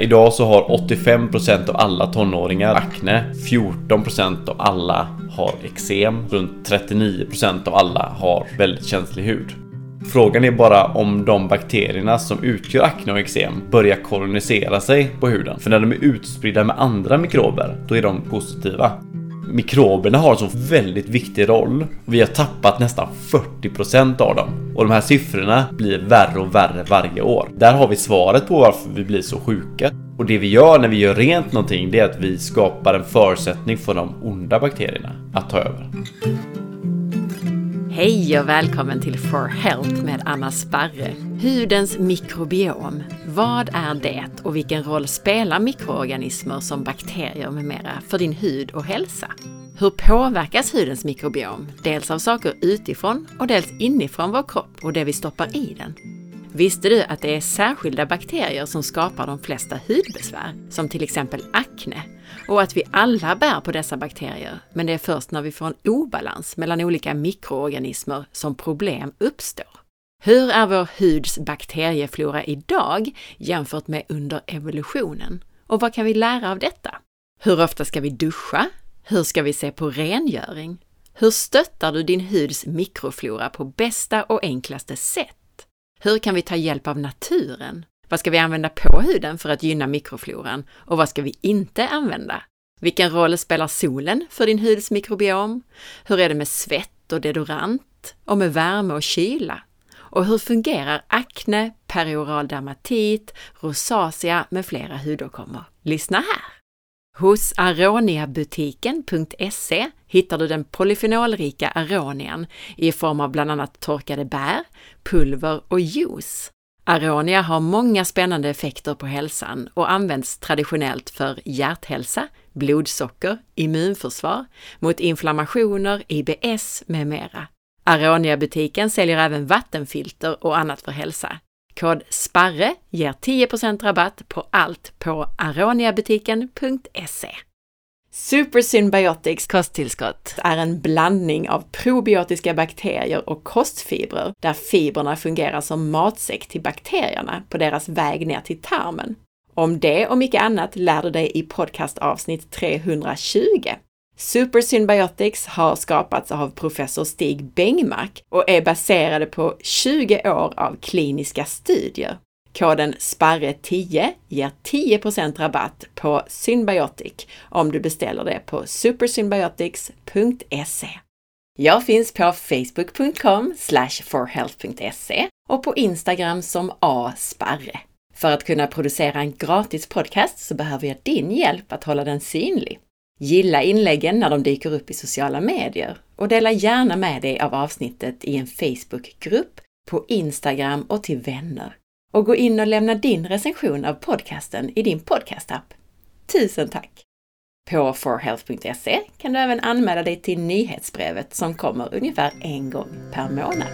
Idag så har 85% av alla tonåringar akne, 14% av alla har eksem, runt 39% av alla har väldigt känslig hud. Frågan är bara om de bakterierna som utgör akne och eksem börjar kolonisera sig på huden. För när de är utspridda med andra mikrober, då är de positiva. Mikroberna har en så väldigt viktig roll. Vi har tappat nästan 40% av dem. Och de här siffrorna blir värre och värre varje år. Där har vi svaret på varför vi blir så sjuka. Och det vi gör när vi gör rent någonting, det är att vi skapar en förutsättning för de onda bakterierna att ta över. Hej och välkommen till For Health med Anna Sparre. Hudens mikrobiom. Vad är det och vilken roll spelar mikroorganismer som bakterier med mera för din hud och hälsa? Hur påverkas hudens mikrobiom? Dels av saker utifrån och dels inifrån vår kropp och det vi stoppar i den. Visste du att det är särskilda bakterier som skapar de flesta hudbesvär, som till exempel akne? Och att vi alla bär på dessa bakterier, men det är först när vi får en obalans mellan olika mikroorganismer som problem uppstår. Hur är vår huds bakterieflora idag jämfört med under evolutionen? Och vad kan vi lära av detta? Hur ofta ska vi duscha? Hur ska vi se på rengöring? Hur stöttar du din huds mikroflora på bästa och enklaste sätt? Hur kan vi ta hjälp av naturen? Vad ska vi använda på huden för att gynna mikrofloran och vad ska vi inte använda? Vilken roll spelar solen för din huds mikrobiom? Hur är det med svett och deodorant? Och med värme och kyla? Och hur fungerar akne, perioral dermatit, rosacea med flera hudåkommor? Lyssna här! Hos aroniabutiken.se hittar du den polyfenolrika aronian i form av bland annat torkade bär, pulver och juice. Aronia har många spännande effekter på hälsan och används traditionellt för hjärthälsa, blodsocker, immunförsvar, mot inflammationer, IBS med mera. Aronia-butiken säljer även vattenfilter och annat för hälsa. Kod SPARRE ger 10% rabatt på allt på aroniabutiken.se. Supersymbiotics kosttillskott är en blandning av probiotiska bakterier och kostfibrer där fibrerna fungerar som matsäck till bakterierna på deras väg ner till tarmen. Om det och mycket annat lär du dig i podcastavsnitt 320. Super Symbiotics har skapats av professor Stig Bengmark och är baserade på 20 år av kliniska studier. Koden SPARRE10 ger 10% rabatt på Symbiotic om du beställer det på supersymbiotics.se. Jag finns på facebook.com forhealth.se och på Instagram som asparre. För att kunna producera en gratis podcast så behöver jag din hjälp att hålla den synlig. Gilla inläggen när de dyker upp i sociala medier och dela gärna med dig av avsnittet i en Facebookgrupp, på Instagram och till vänner. Och gå in och lämna din recension av podcasten i din podcastapp. Tusen tack! På forhealth.se kan du även anmäla dig till nyhetsbrevet som kommer ungefär en gång per månad.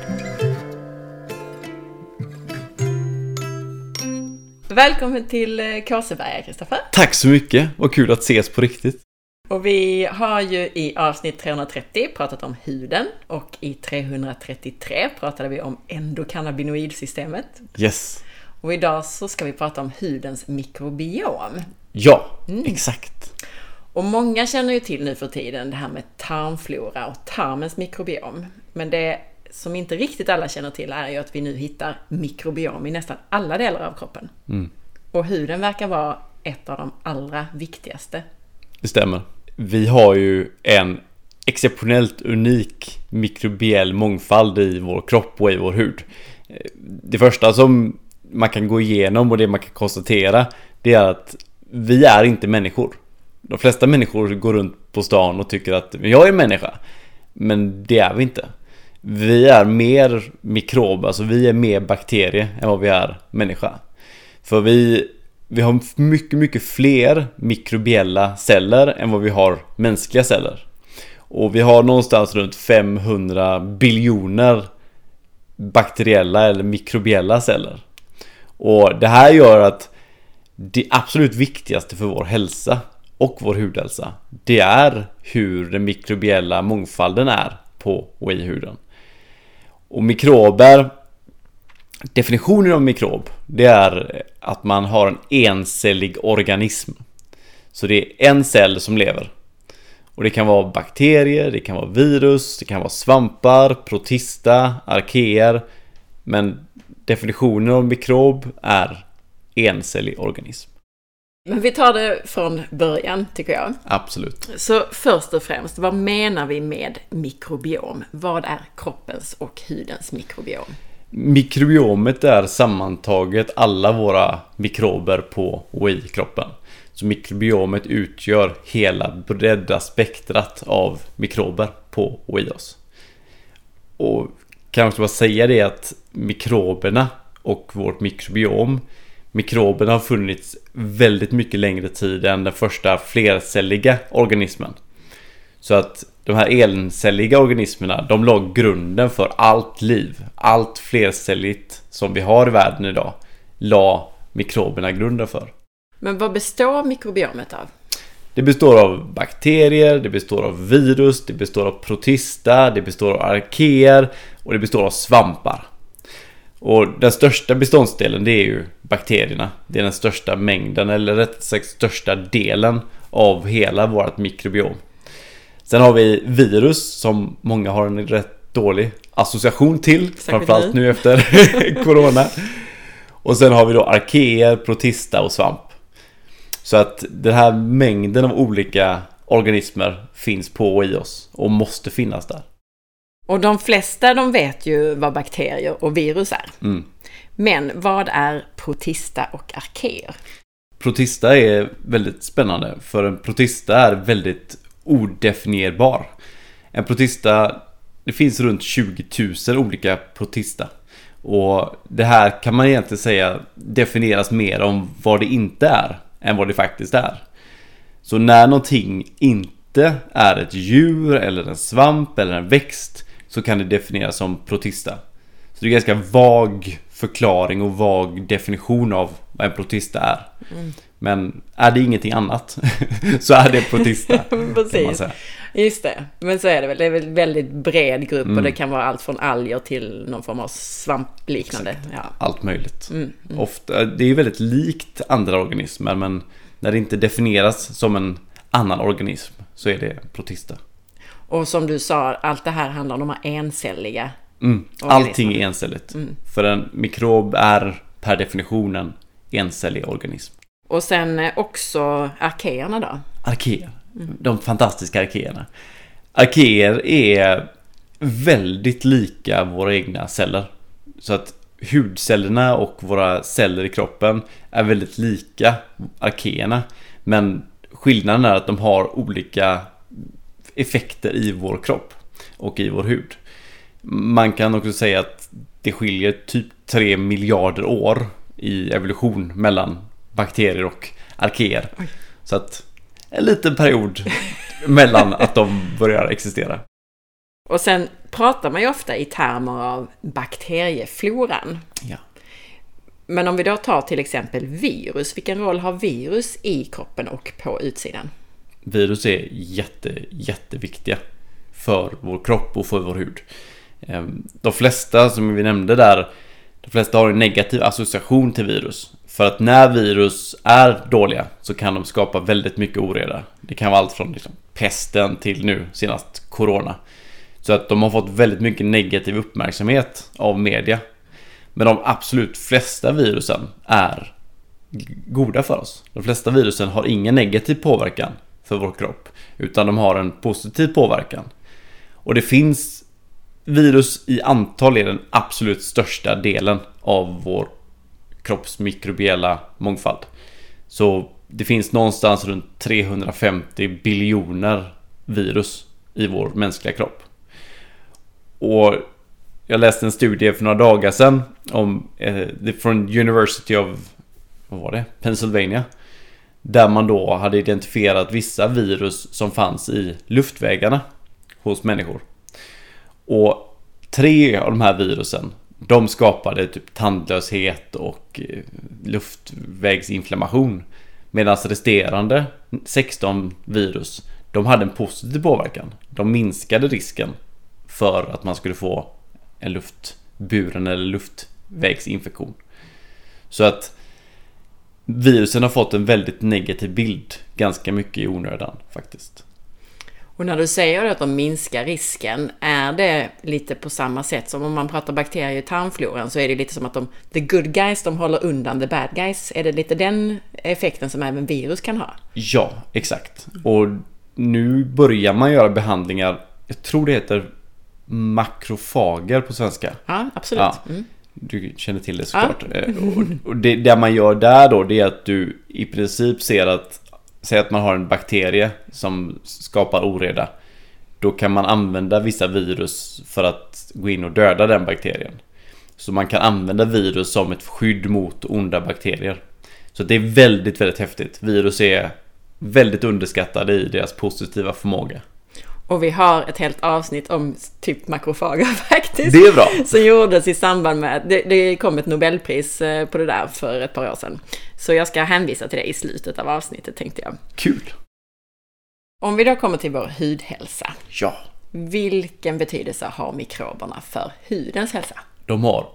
Välkommen till eh, Kåseberga, Kristoffer! Tack så mycket! Vad kul att ses på riktigt! Och vi har ju i avsnitt 330 pratat om huden och i 333 pratade vi om endokannabinoidsystemet. Yes. Och idag så ska vi prata om hudens mikrobiom. Ja, mm. exakt. Och många känner ju till nu för tiden det här med tarmflora och tarmens mikrobiom. Men det som inte riktigt alla känner till är ju att vi nu hittar mikrobiom i nästan alla delar av kroppen. Mm. Och huden verkar vara ett av de allra viktigaste. Det stämmer vi har ju en exceptionellt unik mikrobiell mångfald i vår kropp och i vår hud. Det första som man kan gå igenom och det man kan konstatera det är att vi är inte människor. De flesta människor går runt på stan och tycker att jag är människa. Men det är vi inte. Vi är mer mikrob, alltså vi är mer bakterie än vad vi är människa. För vi vi har mycket, mycket fler mikrobiella celler än vad vi har mänskliga celler. Och vi har någonstans runt 500 biljoner bakteriella eller mikrobiella celler. Och det här gör att det absolut viktigaste för vår hälsa och vår hudhälsa det är hur den mikrobiella mångfalden är på och i huden. Och mikrober Definitionen av mikrob, det är att man har en encellig organism. Så det är en cell som lever. Och det kan vara bakterier, det kan vara virus, det kan vara svampar, protista, arkeer. Men definitionen av mikrob är encellig organism. Men vi tar det från början, tycker jag. Absolut. Så först och främst, vad menar vi med mikrobiom? Vad är kroppens och hudens mikrobiom? Mikrobiomet är sammantaget alla våra mikrober på och i kroppen. Så mikrobiomet utgör hela bredda spektrat av mikrober på och i oss. Och kan också bara säga det att mikroberna och vårt mikrobiom Mikroberna har funnits väldigt mycket längre tid än den första flercelliga organismen. Så att de här encelliga organismerna, de la grunden för allt liv. Allt flercelligt som vi har i världen idag, la mikroberna grunden för. Men vad består mikrobiomet av? Det består av bakterier, det består av virus, det består av protista, det består av arkeer och det består av svampar. Och den största beståndsdelen det är ju bakterierna. Det är den största mängden, eller rätt sagt största delen av hela vårt mikrobiom. Sen har vi virus som många har en rätt dålig association till. Säkert framförallt nu efter Corona. Och sen har vi då arkeer, protista och svamp. Så att den här mängden av olika organismer finns på och i oss och måste finnas där. Och de flesta de vet ju vad bakterier och virus är. Mm. Men vad är protista och arkeer? Protista är väldigt spännande för en protista är väldigt odefinierbar. En protista, det finns runt 20 000 olika protista. Och det här kan man egentligen säga definieras mer om vad det inte är än vad det faktiskt är. Så när någonting inte är ett djur eller en svamp eller en växt så kan det definieras som protista. Så det är ganska vag förklaring och vag definition av vad en protista är. Mm. Men är det ingenting annat så är det protista. Precis. Just det. Men så är det väl. Det är väl en väldigt bred grupp mm. och det kan vara allt från alger till någon form av svampliknande. Ja. Allt möjligt. Mm. Mm. Ofta, det är väldigt likt andra organismer men när det inte definieras som en annan organism så är det protista. Och som du sa, allt det här handlar om de här encelliga mm. Allting är encelligt. Mm. För en mikrob är per definition en encellig organism. Och sen eh, också arkeerna då? Arkeer. Mm. De fantastiska arkeerna. Arkeer är väldigt lika våra egna celler. Så att hudcellerna och våra celler i kroppen är väldigt lika arkeerna. Men skillnaden är att de har olika effekter i vår kropp och i vår hud. Man kan också säga att det skiljer typ 3 miljarder år i evolution mellan bakterier och arkeer. Så att en liten period mellan att de börjar existera. Och sen pratar man ju ofta i termer av bakteriefloran. Ja. Men om vi då tar till exempel virus, vilken roll har virus i kroppen och på utsidan? virus är jätte, jätteviktiga för vår kropp och för vår hud. Ehm, de flesta som vi nämnde där, de flesta har en negativ association till virus. För att när virus är dåliga så kan de skapa väldigt mycket oreda. Det kan vara allt från liksom pesten till nu senast Corona. Så att de har fått väldigt mycket negativ uppmärksamhet av media. Men de absolut flesta virusen är goda för oss. De flesta virusen har ingen negativ påverkan för vår kropp. Utan de har en positiv påverkan. Och det finns virus i antal är den absolut största delen av vår kroppsmikrobiella mångfald. Så det finns någonstans runt 350 biljoner virus i vår mänskliga kropp. Och jag läste en studie för några dagar sedan om eh, från University of vad var det? Pennsylvania. Där man då hade identifierat vissa virus som fanns i luftvägarna hos människor. Och tre av de här virusen de skapade typ tandlöshet och eh, luftvägsinflammation. Medan resterande 16 virus de hade en positiv påverkan. De minskade risken för att man skulle få en luftburen eller luftvägsinfektion. Så att virusen har fått en väldigt negativ bild ganska mycket i onödan faktiskt. Och när du säger att de minskar risken, är det lite på samma sätt som om man pratar bakterier i tarmfloran så är det lite som att de, the good guys, de håller undan the bad guys. Är det lite den effekten som även virus kan ha? Ja, exakt. Och nu börjar man göra behandlingar, jag tror det heter makrofager på svenska. Ja, absolut. Ja. Mm. Du känner till det såklart. Ja. Eh, och det, det man gör där då, det är att du i princip ser att Säg att man har en bakterie som skapar oreda. Då kan man använda vissa virus för att gå in och döda den bakterien. Så man kan använda virus som ett skydd mot onda bakterier. Så det är väldigt, väldigt häftigt. Virus är väldigt underskattade i deras positiva förmåga. Och vi har ett helt avsnitt om typ makrofager faktiskt. Det är bra. Som gjordes i samband med, det, det kom ett nobelpris eh, på det där för ett par år sedan. Så jag ska hänvisa till det i slutet av avsnittet tänkte jag. Kul! Om vi då kommer till vår hudhälsa. Ja. Vilken betydelse har mikroberna för hudens hälsa? De har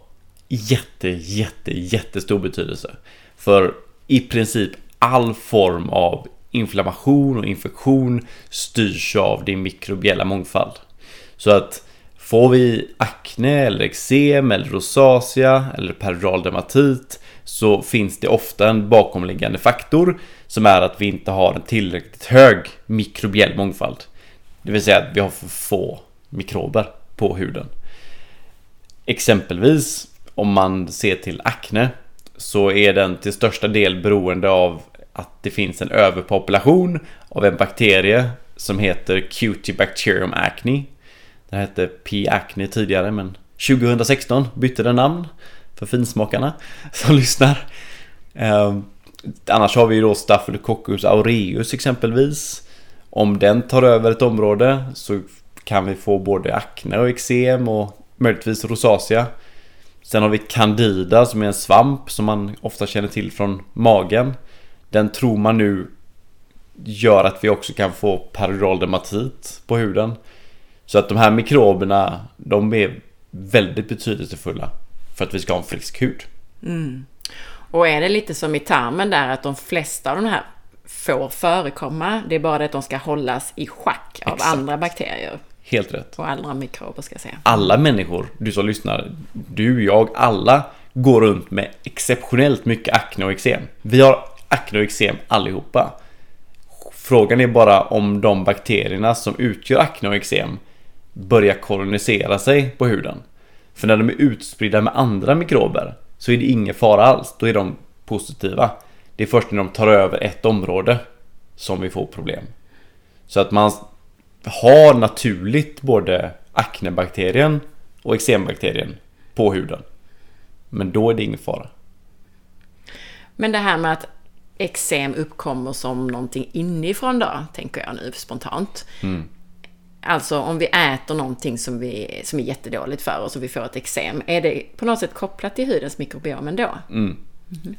jätte, jätte, jättestor betydelse. För i princip all form av inflammation och infektion styrs av din mikrobiella mångfald. Så att får vi akne eller eksem eller rosacea eller peroral dermatit så finns det ofta en bakomliggande faktor som är att vi inte har en tillräckligt hög mikrobiell mångfald. Det vill säga att vi har för få mikrober på huden. Exempelvis om man ser till akne så är den till största del beroende av att det finns en överpopulation av en bakterie som heter Cutibacterium acne. Den hette P. acne tidigare men 2016 bytte den namn för finsmakarna som lyssnar. Eh, annars har vi ju då Staphylococcus aureus exempelvis. Om den tar över ett område så kan vi få både akne och eksem och möjligtvis rosacea. Sen har vi candida som är en svamp som man ofta känner till från magen. Den tror man nu gör att vi också kan få periodal dermatit på huden. Så att de här mikroberna, de är väldigt betydelsefulla för att vi ska ha en frisk hud. Mm. Och är det lite som i tarmen där att de flesta av de här får förekomma, det är bara det att de ska hållas i schack av Exakt. andra bakterier. Helt rätt. Och andra mikrober ska jag säga. Alla människor, du som lyssnar, du, jag, alla går runt med exceptionellt mycket akne och eksem. Vi har akne och eksem allihopa. Frågan är bara om de bakterierna som utgör akne och eksem börjar kolonisera sig på huden. För när de är utspridda med andra mikrober så är det ingen fara alls. Då är de positiva. Det är först när de tar över ett område som vi får problem. Så att man har naturligt både aknebakterien och eksembakterien på huden. Men då är det ingen fara. Men det här med att eksem uppkommer som någonting inifrån då, tänker jag nu spontant. Mm. Alltså om vi äter någonting som, vi, som är jättedåligt för oss och vi får ett eksem. Är det på något sätt kopplat till hudens mikrobiom ändå? Mm. Mm.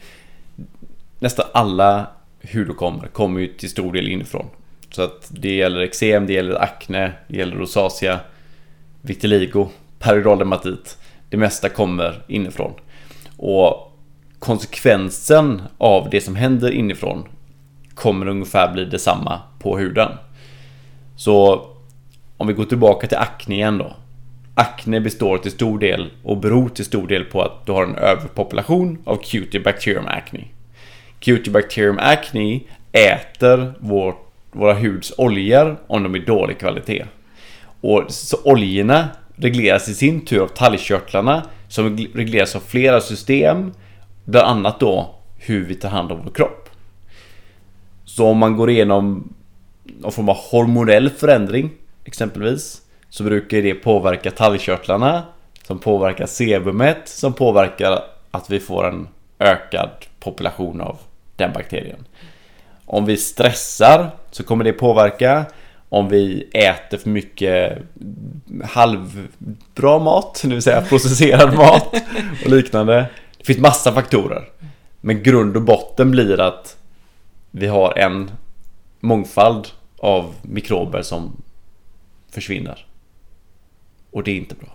Nästan alla hudåkommor kommer ju till stor del inifrån. Så att det gäller eksem, det gäller akne, det gäller rosacea, vitiligo, periodal dermatit. Det mesta kommer inifrån. Och konsekvensen av det som händer inifrån kommer ungefär bli detsamma på huden. Så om vi går tillbaka till akne igen då. Akne består till stor del och beror till stor del på att du har en överpopulation av Cutibacterium acne. Cutibacterium acne äter vår, våra huds oljor om de är dålig kvalitet. Och så oljorna regleras i sin tur av talgkörtlarna som regleras av flera system. Bland annat då hur vi tar hand om vår kropp. Så om man går igenom någon form av hormonell förändring exempelvis så brukar det påverka talgkörtlarna som påverkar sebumet som påverkar att vi får en ökad population av den bakterien. Om vi stressar så kommer det påverka om vi äter för mycket halvbra mat, det vill säga processerad mat och liknande. Det finns massa faktorer. Men grund och botten blir att vi har en mångfald av mikrober som försvinner. Och det är inte bra.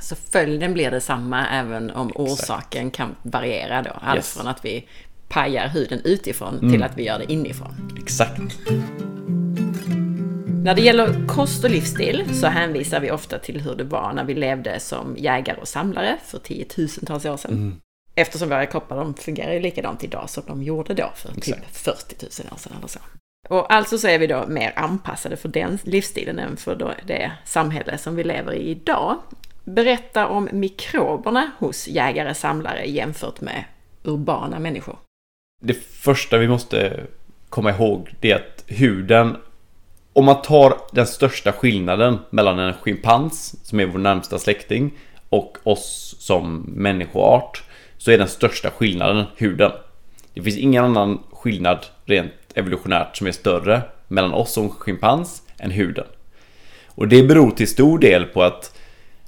Så följden blir detsamma även om orsaken kan variera då. Allt Yes. från att vi pajar huden utifrån Mm. till att vi gör det inifrån. Exakt. När det gäller kost och livsstil så hänvisar vi ofta till hur det var när vi levde som jägare och samlare för tiotusentals år sedan. Eftersom våra kroppar de fungerar ju likadant idag som de gjorde då för typ Exakt. 40 000 år sedan eller så. Och alltså så är vi då mer anpassade för den livsstilen än för det samhälle som vi lever i idag. Berätta om mikroberna hos jägare-samlare jämfört med urbana människor. Det första vi måste komma ihåg det är att huden om man tar den största skillnaden mellan en schimpans som är vår närmsta släkting och oss som människoart så är den största skillnaden huden. Det finns ingen annan skillnad rent evolutionärt som är större mellan oss som schimpans än huden. Och det beror till stor del på att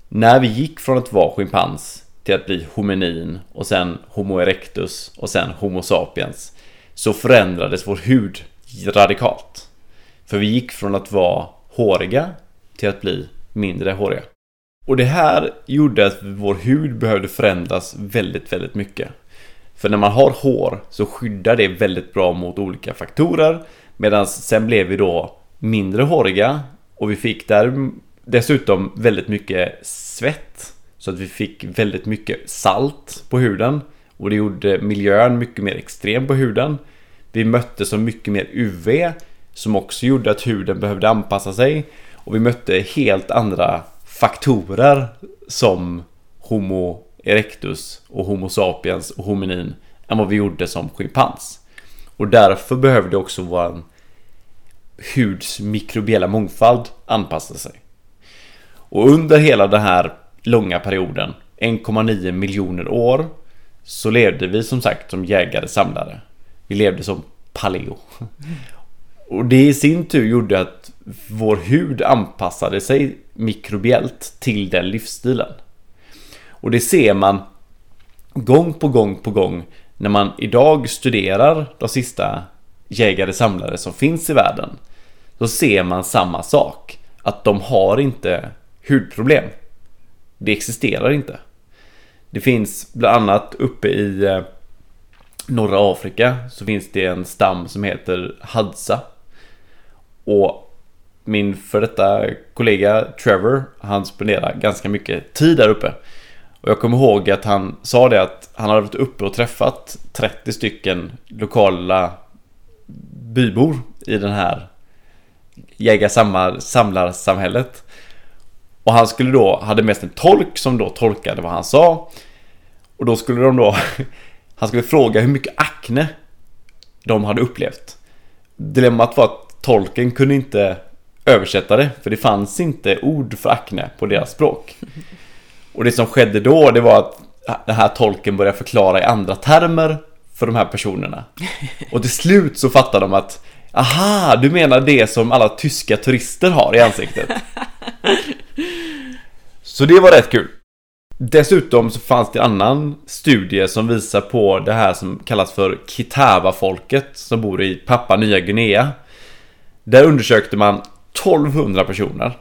när vi gick från att vara schimpans till att bli hominin och sen Homo erectus och sen Homo sapiens så förändrades vår hud radikalt. För vi gick från att vara håriga till att bli mindre håriga. Och det här gjorde att vår hud behövde förändras väldigt, väldigt mycket. För när man har hår så skyddar det väldigt bra mot olika faktorer. Medan sen blev vi då mindre håriga och vi fick där dessutom väldigt mycket svett. Så att vi fick väldigt mycket salt på huden. Och det gjorde miljön mycket mer extrem på huden. Vi mötte så mycket mer UV som också gjorde att huden behövde anpassa sig. Och vi mötte helt andra faktorer som Homo erectus och Homo sapiens och hominin än vad vi gjorde som schimpans. Och därför behövde också vår huds mikrobiella mångfald anpassa sig. Och under hela den här långa perioden, 1,9 miljoner år, så levde vi som sagt som jägare-samlare. Vi levde som paleo. Och det i sin tur gjorde att vår hud anpassade sig mikrobiellt till den livsstilen. Och det ser man gång på gång på gång när man idag studerar de sista jägare-samlare som finns i världen. Då ser man samma sak. Att de har inte hudproblem. Det existerar inte. Det finns bland annat uppe i eh, norra Afrika så finns det en stam som heter Hadza. Och min för detta kollega Trevor, han spenderar ganska mycket tid där uppe. Och jag kommer ihåg att han sa det att han hade varit uppe och träffat 30 stycken lokala bybor i den här jägar-samlarsamhället. Och han skulle då, hade mest en tolk som då tolkade vad han sa. Och då skulle de då, han skulle fråga hur mycket akne de hade upplevt. Dilemmat var att tolken kunde inte översättare, för det fanns inte ord för akne på deras språk. Och det som skedde då, det var att den här tolken började förklara i andra termer för de här personerna. Och till slut så fattade de att Aha, du menar det som alla tyska turister har i ansiktet. Så det var rätt kul. Dessutom så fanns det en annan studie som visar på det här som kallas för Kitava-folket som bor i Papua Nya Guinea. Där undersökte man 1200 personer.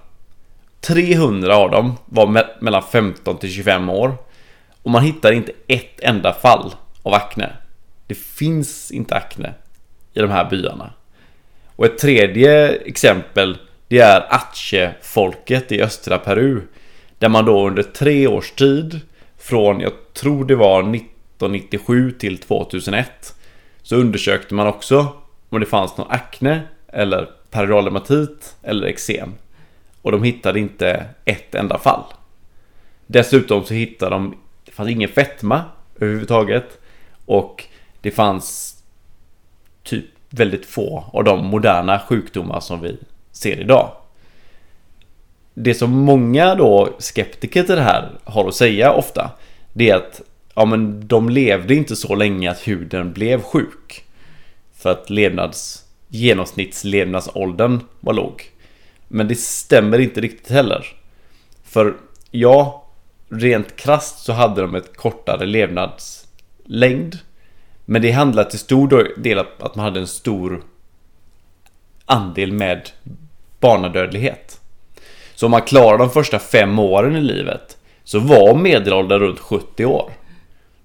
300 av dem var me- mellan 15 till 25 år. Och man hittar inte ett enda fall av akne. Det finns inte akne i de här byarna. Och ett tredje exempel det är Atche-folket i östra Peru. Där man då under tre års tid från, jag tror det var 1997 till 2001 så undersökte man också om det fanns någon akne eller perioddermatit eller eksem. Och de hittade inte ett enda fall. Dessutom så hittade de, det fanns ingen fetma överhuvudtaget. Och det fanns typ väldigt få av de moderna sjukdomar som vi ser idag. Det som många då skeptiker till det här har att säga ofta Det är att ja, men de levde inte så länge att huden blev sjuk. För att levnads, genomsnittslevnadsåldern var låg. Men det stämmer inte riktigt heller. För ja, rent krasst så hade de ett kortare levnadslängd. Men det handlar till stor del om att man hade en stor andel med barnadödlighet. Så om man klarar de första fem åren i livet så var medelåldern runt 70 år.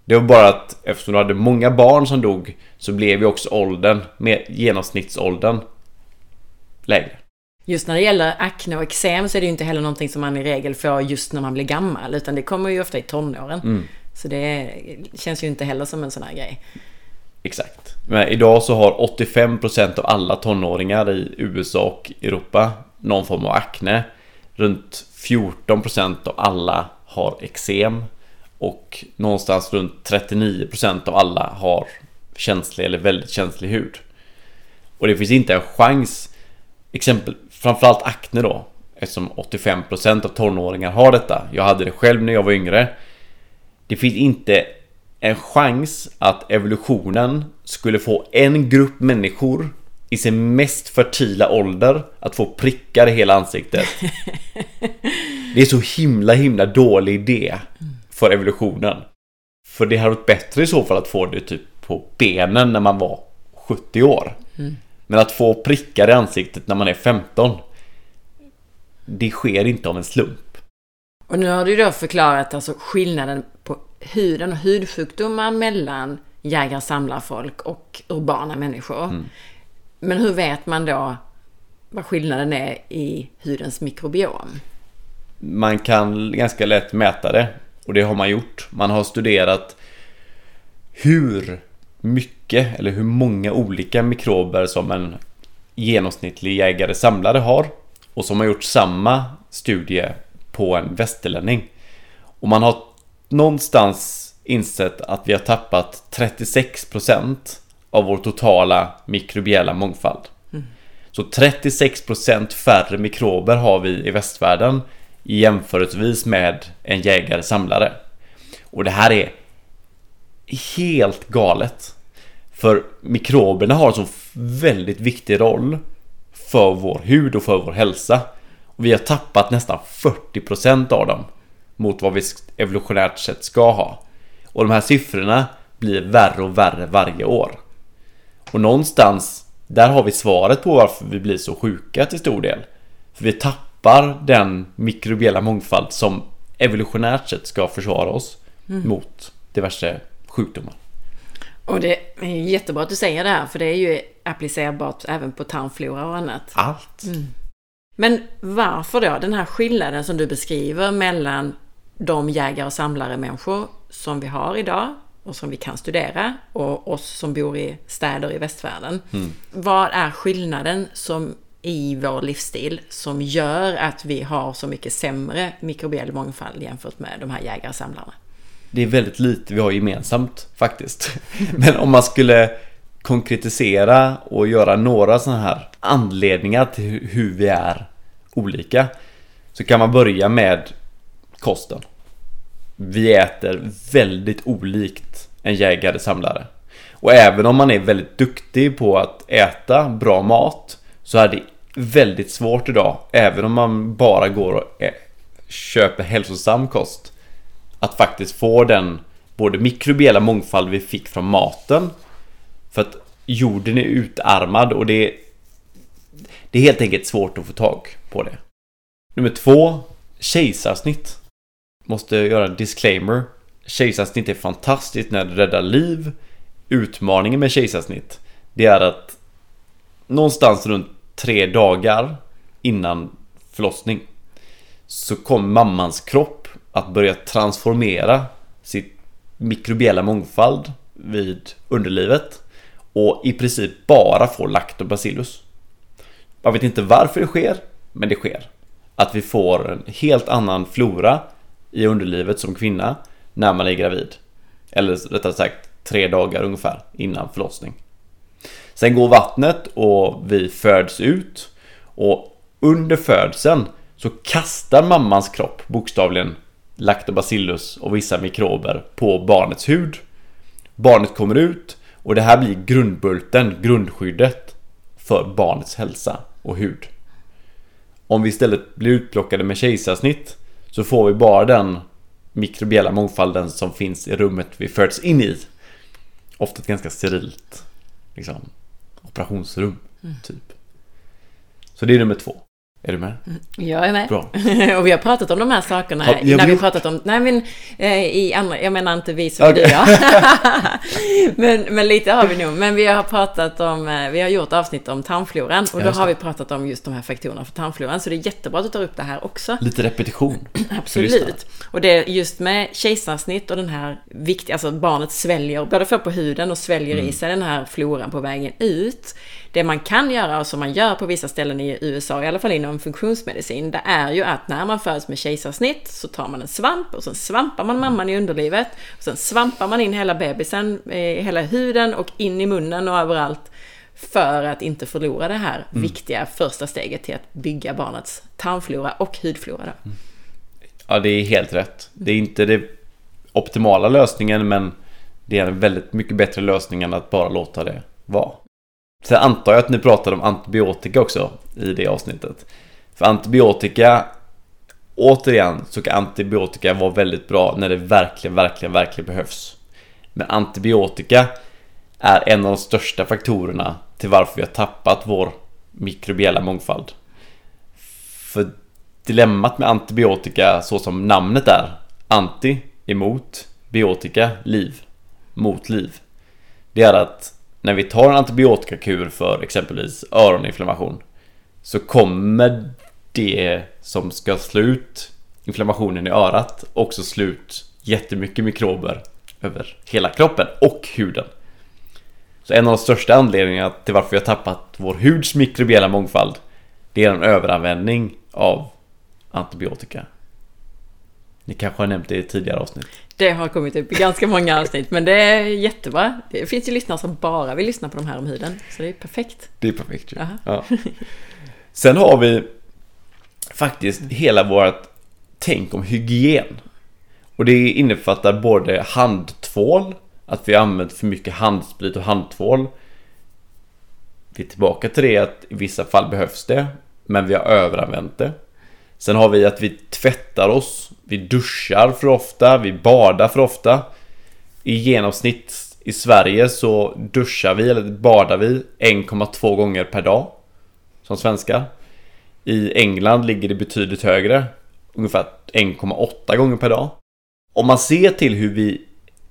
Det var bara att eftersom du hade många barn som dog så blev ju också åldern, med genomsnittsåldern, lägre. Just när det gäller akne och eksem så är det ju inte heller någonting som man i regel får just när man blir gammal, utan det kommer ju ofta i tonåren. Mm. Så det känns ju inte heller som en sån här grej. Exakt. Men idag så har 85% av alla tonåringar i USA och Europa någon form av akne. Runt 14% av alla har eksem och någonstans runt 39% av alla har känslig eller väldigt känslig hud. Och det finns inte en chans, exempel, framförallt akne då, eftersom 85% av tonåringar har detta. Jag hade det själv när jag var yngre. Det finns inte en chans att evolutionen skulle få en grupp människor i sin mest fertila ålder att få prickar i hela ansiktet. Det är så himla himla dålig idé för evolutionen. För det hade varit bättre i så fall att få det typ på benen när man var 70 år. Men att få prickar i ansiktet när man är 15 Det sker inte av en slump. Och nu har du då förklarat alltså skillnaden på huden och hudsjukdomar mellan jägar-samlarfolk och urbana människor. Men hur vet man då vad skillnaden är i hudens mikrobiom? Man kan ganska lätt mäta det och det har man gjort. Man har studerat hur mycket eller hur många olika mikrober som en genomsnittlig jägare-samlare har och som har gjort samma studie på en västerlänning. Och man har någonstans insett att vi har tappat 36% av vår totala mikrobiella mångfald. Så 36% färre mikrober har vi i västvärlden jämförelsevis med en jägare-samlare. Och det här är helt galet. För mikroberna har en så väldigt viktig roll för vår hud och för vår hälsa. Och vi har tappat nästan 40% av dem mot vad vi evolutionärt sett ska ha. Och de här siffrorna blir värre och värre varje år. Och någonstans där har vi svaret på varför vi blir så sjuka till stor del. För vi tappar den mikrobiella mångfald som evolutionärt sett ska försvara oss mot diverse sjukdomar. Och det är jättebra att du säger det här, för det är ju applicerbart även på tarmflora och annat. Allt. Men varför då den här skillnaden som du beskriver mellan de jägare och samlare människor som vi har idag och som vi kan studera och oss som bor i städer i västvärlden. Vad är skillnaden som i vår livsstil som gör att vi har så mycket sämre mikrobiell mångfald jämfört med de här jägare och samlarna? Det är väldigt lite vi har gemensamt faktiskt. Men om man skulle konkretisera och göra några sådana här anledningar till hur vi är olika. Så kan man börja med kosten. Vi äter väldigt olikt en jägare-samlare. Och även om man är väldigt duktig på att äta bra mat så är det väldigt svårt idag, även om man bara går och eh, köper hälsosam kost, att faktiskt få den både mikrobiella mångfald vi fick från maten för att jorden är utarmad och det är, det är helt enkelt svårt att få tag på det. Nummer två, kejsarsnitt. Måste göra en disclaimer. Kejsarsnitt är fantastiskt när det räddar liv. Utmaningen med kejsarsnitt, det är att någonstans runt tre dagar innan förlossning så kommer mammans kropp att börja transformera sitt mikrobiella mångfald vid underlivet och i princip bara få lactobacillus. Man vet inte varför det sker, men det sker. Att vi får en helt annan flora i underlivet som kvinna när man är gravid. Eller rättare sagt tre dagar ungefär innan förlossning. Sen går vattnet och vi föds ut och under födseln så kastar mammans kropp bokstavligen lactobacillus och vissa mikrober på barnets hud. Barnet kommer ut och det här blir grundbulten, grundskyddet för barnets hälsa och hud. Om vi istället blir utplockade med kejsarsnitt så får vi bara den mikrobiella mångfalden som finns i rummet vi föds in i. Ofta ganska sterilt liksom, operationsrum, typ. Så det är nummer två. Är du med? Jag är med. Bra. och vi har pratat om de här sakerna jag när vi pratat om, nej men eh, i andra, jag menar inte vi som Okej. du ja. men, men lite har vi nog. Men vi har pratat om, eh, vi har gjort avsnitt om tarmfloran och då har vi pratat om just de här faktorerna för tarmfloran. Så det är jättebra att du tar upp det här också. Lite repetition. Absolut. Och det är just med kejsarsnitt och den här viktiga, alltså barnet sväljer, både får på huden och sväljer Mm. i sig den här floran på vägen ut. Det man kan göra och som man gör på vissa ställen i USA, i alla fall inom funktionsmedicin, det är ju att när man föds med kejsarsnitt så tar man en svamp och sen svampar man mamman i underlivet. Och sen svampar man in hela bebisen, eh, hela huden och in i munnen och överallt. För att inte förlora det här Mm. viktiga första steget till att bygga barnets tarmflora och hudflora. Då. Ja, det är helt rätt. Det är inte det optimala lösningen, men det är en väldigt mycket bättre lösning än att bara låta det vara. Sen antar jag att ni pratade om antibiotika också i det avsnittet. För antibiotika, återigen, så kan antibiotika vara väldigt bra när det verkligen, verkligen, verkligen behövs. Men antibiotika är en av de största faktorerna till varför vi har tappat vår mikrobiella mångfald. För dilemmat med antibiotika så som namnet är Anti, emot, biotika, liv, mot liv Det är att när vi tar en antibiotikakur för exempelvis öroninflammation Så kommer det som ska slå ut inflammationen i örat också slå ut jättemycket mikrober över hela kroppen och huden Så en av de största anledningarna till varför vi har tappat vår huds mikrobiella mångfald Det är en överanvändning av antibiotika. Ni kanske har nämnt det i tidigare avsnitt. Det har kommit upp i ganska många avsnitt, men det är jättebra. Det finns ju lyssnare som bara vill lyssna på de här om huden, så det är perfekt. Det är perfekt ju. Ja. Sen har vi faktiskt hela vårt tänk om hygien. Och det innefattar både handtvål, att vi använt för mycket handsprit och handtvål. Vi är tillbaka till det att i vissa fall behövs det, men vi har överanvänt det. Sen har vi att vi tvättar oss, vi duschar för ofta, vi badar för ofta. I genomsnitt i Sverige så duschar vi, eller badar vi, 1,2 gånger per dag. Som svenskar. I England ligger det betydligt högre. Ungefär 1,8 gånger per dag. Om man ser till hur vi,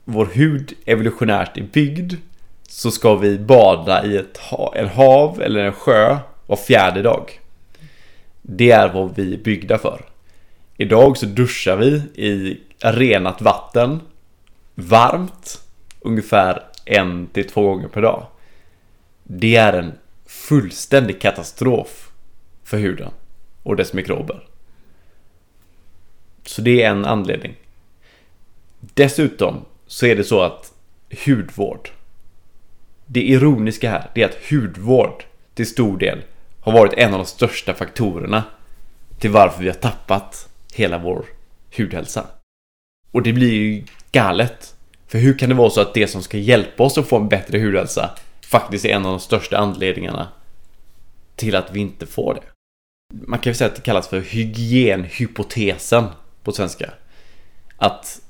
vår hud evolutionärt är byggd så ska vi bada i ett ha, en hav eller en sjö var fjärde dag. Det är vad vi är byggda för. Idag så duschar vi i renat vatten varmt ungefär en till två gånger per dag. Det är en fullständig katastrof för huden och dess mikrober. Så det är en anledning. Dessutom så är det så att hudvård. Det ironiska här det är att hudvård till stor del har varit en av de största faktorerna till varför vi har tappat hela vår hudhälsa. Och det blir ju galet. För hur kan det vara så att det som ska hjälpa oss att få en bättre hudhälsa faktiskt är en av de största anledningarna till att vi inte får det? Man kan ju säga att det kallas för hygienhypotesen på svenska. Att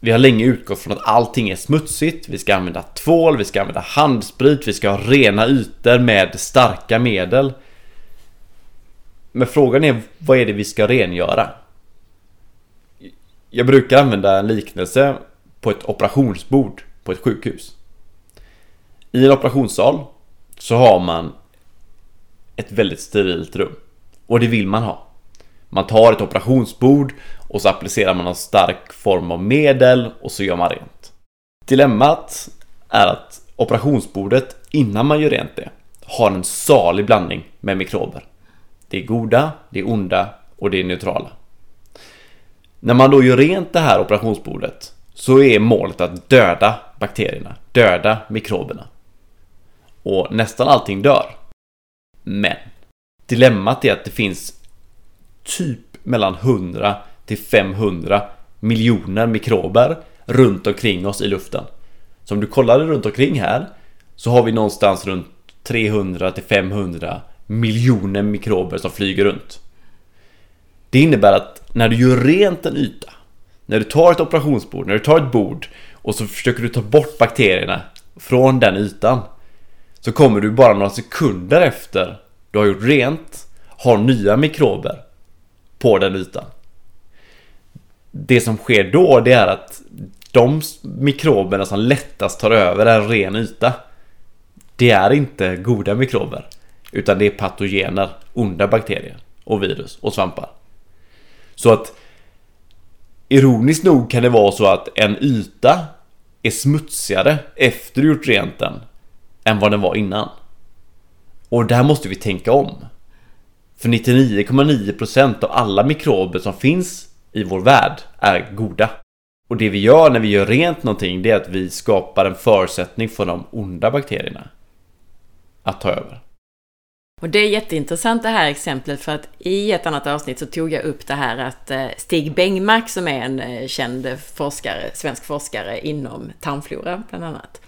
vi har länge utgått från att allting är smutsigt, vi ska använda tvål, vi ska använda handsprit, vi ska ha rena ytor med starka medel. Men frågan är, vad är det vi ska rengöra? Jag brukar använda en liknelse på ett operationsbord på ett sjukhus. I en operationssal så har man ett väldigt sterilt rum. Och det vill man ha. Man tar ett operationsbord och så applicerar man en stark form av medel och så gör man rent. Dilemmat är att operationsbordet innan man gör rent det har en salig blandning med mikrober. Det är goda, det är onda och det är neutrala. När man då gör rent det här operationsbordet så är målet att döda bakterierna, döda mikroberna. Och nästan allting dör. Men dilemmat är att det finns typ mellan 100 till 500 miljoner mikrober runt omkring oss i luften. Så om du kollar runt omkring här så har vi någonstans runt 300 till 500 miljoner mikrober som flyger runt. Det innebär att när du gör rent en yta, när du tar ett operationsbord, när du tar ett bord och så försöker du ta bort bakterierna från den ytan så kommer du bara några sekunder efter du har gjort rent ha nya mikrober på den ytan. Det som sker då det är att de mikroberna som lättast tar över en ren yta Det är inte goda mikrober Utan det är patogener, onda bakterier och virus och svampar. Så att Ironiskt nog kan det vara så att en yta är smutsigare efter du gjort rent den än vad den var innan. Och där måste vi tänka om. För 99,9% av alla mikrober som finns i vår värld är goda. Och det vi gör när vi gör rent någonting det är att vi skapar en förutsättning för de onda bakterierna att ta över. Och det är jätteintressant det här exemplet för att i ett annat avsnitt så tog jag upp det här att eh, Stig Bengmark som är en eh, känd forskare, svensk forskare inom tarmflora bland annat.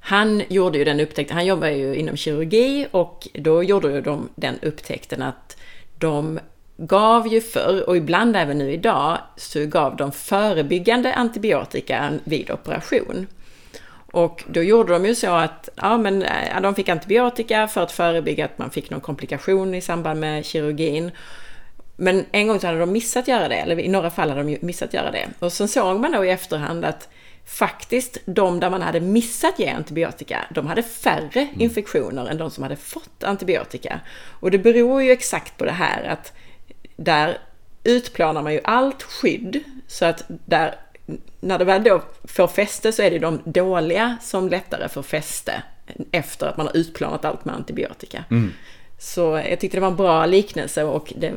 Han gjorde ju den upptäckten, han jobbar ju inom kirurgi och då gjorde de den upptäckten att de gav ju förr, och ibland även nu idag, så gav de förebyggande antibiotika vid operation. Och då gjorde de ju så att ja, men, ja, de fick antibiotika för att förebygga att man fick någon komplikation i samband med kirurgin. Men en gång så hade de missat göra det, eller i några fall hade de missat göra det. Och sen såg man då i efterhand att faktiskt de där man hade missat ge antibiotika, de hade färre mm. infektioner än de som hade fått antibiotika. Och det beror ju exakt på det här att där utplanar man ju allt skydd så att där när det väl då får fäste så är det de dåliga som lättare får fäste efter att man har utplanat allt med antibiotika. Mm. Så jag tyckte det var en bra liknelse och det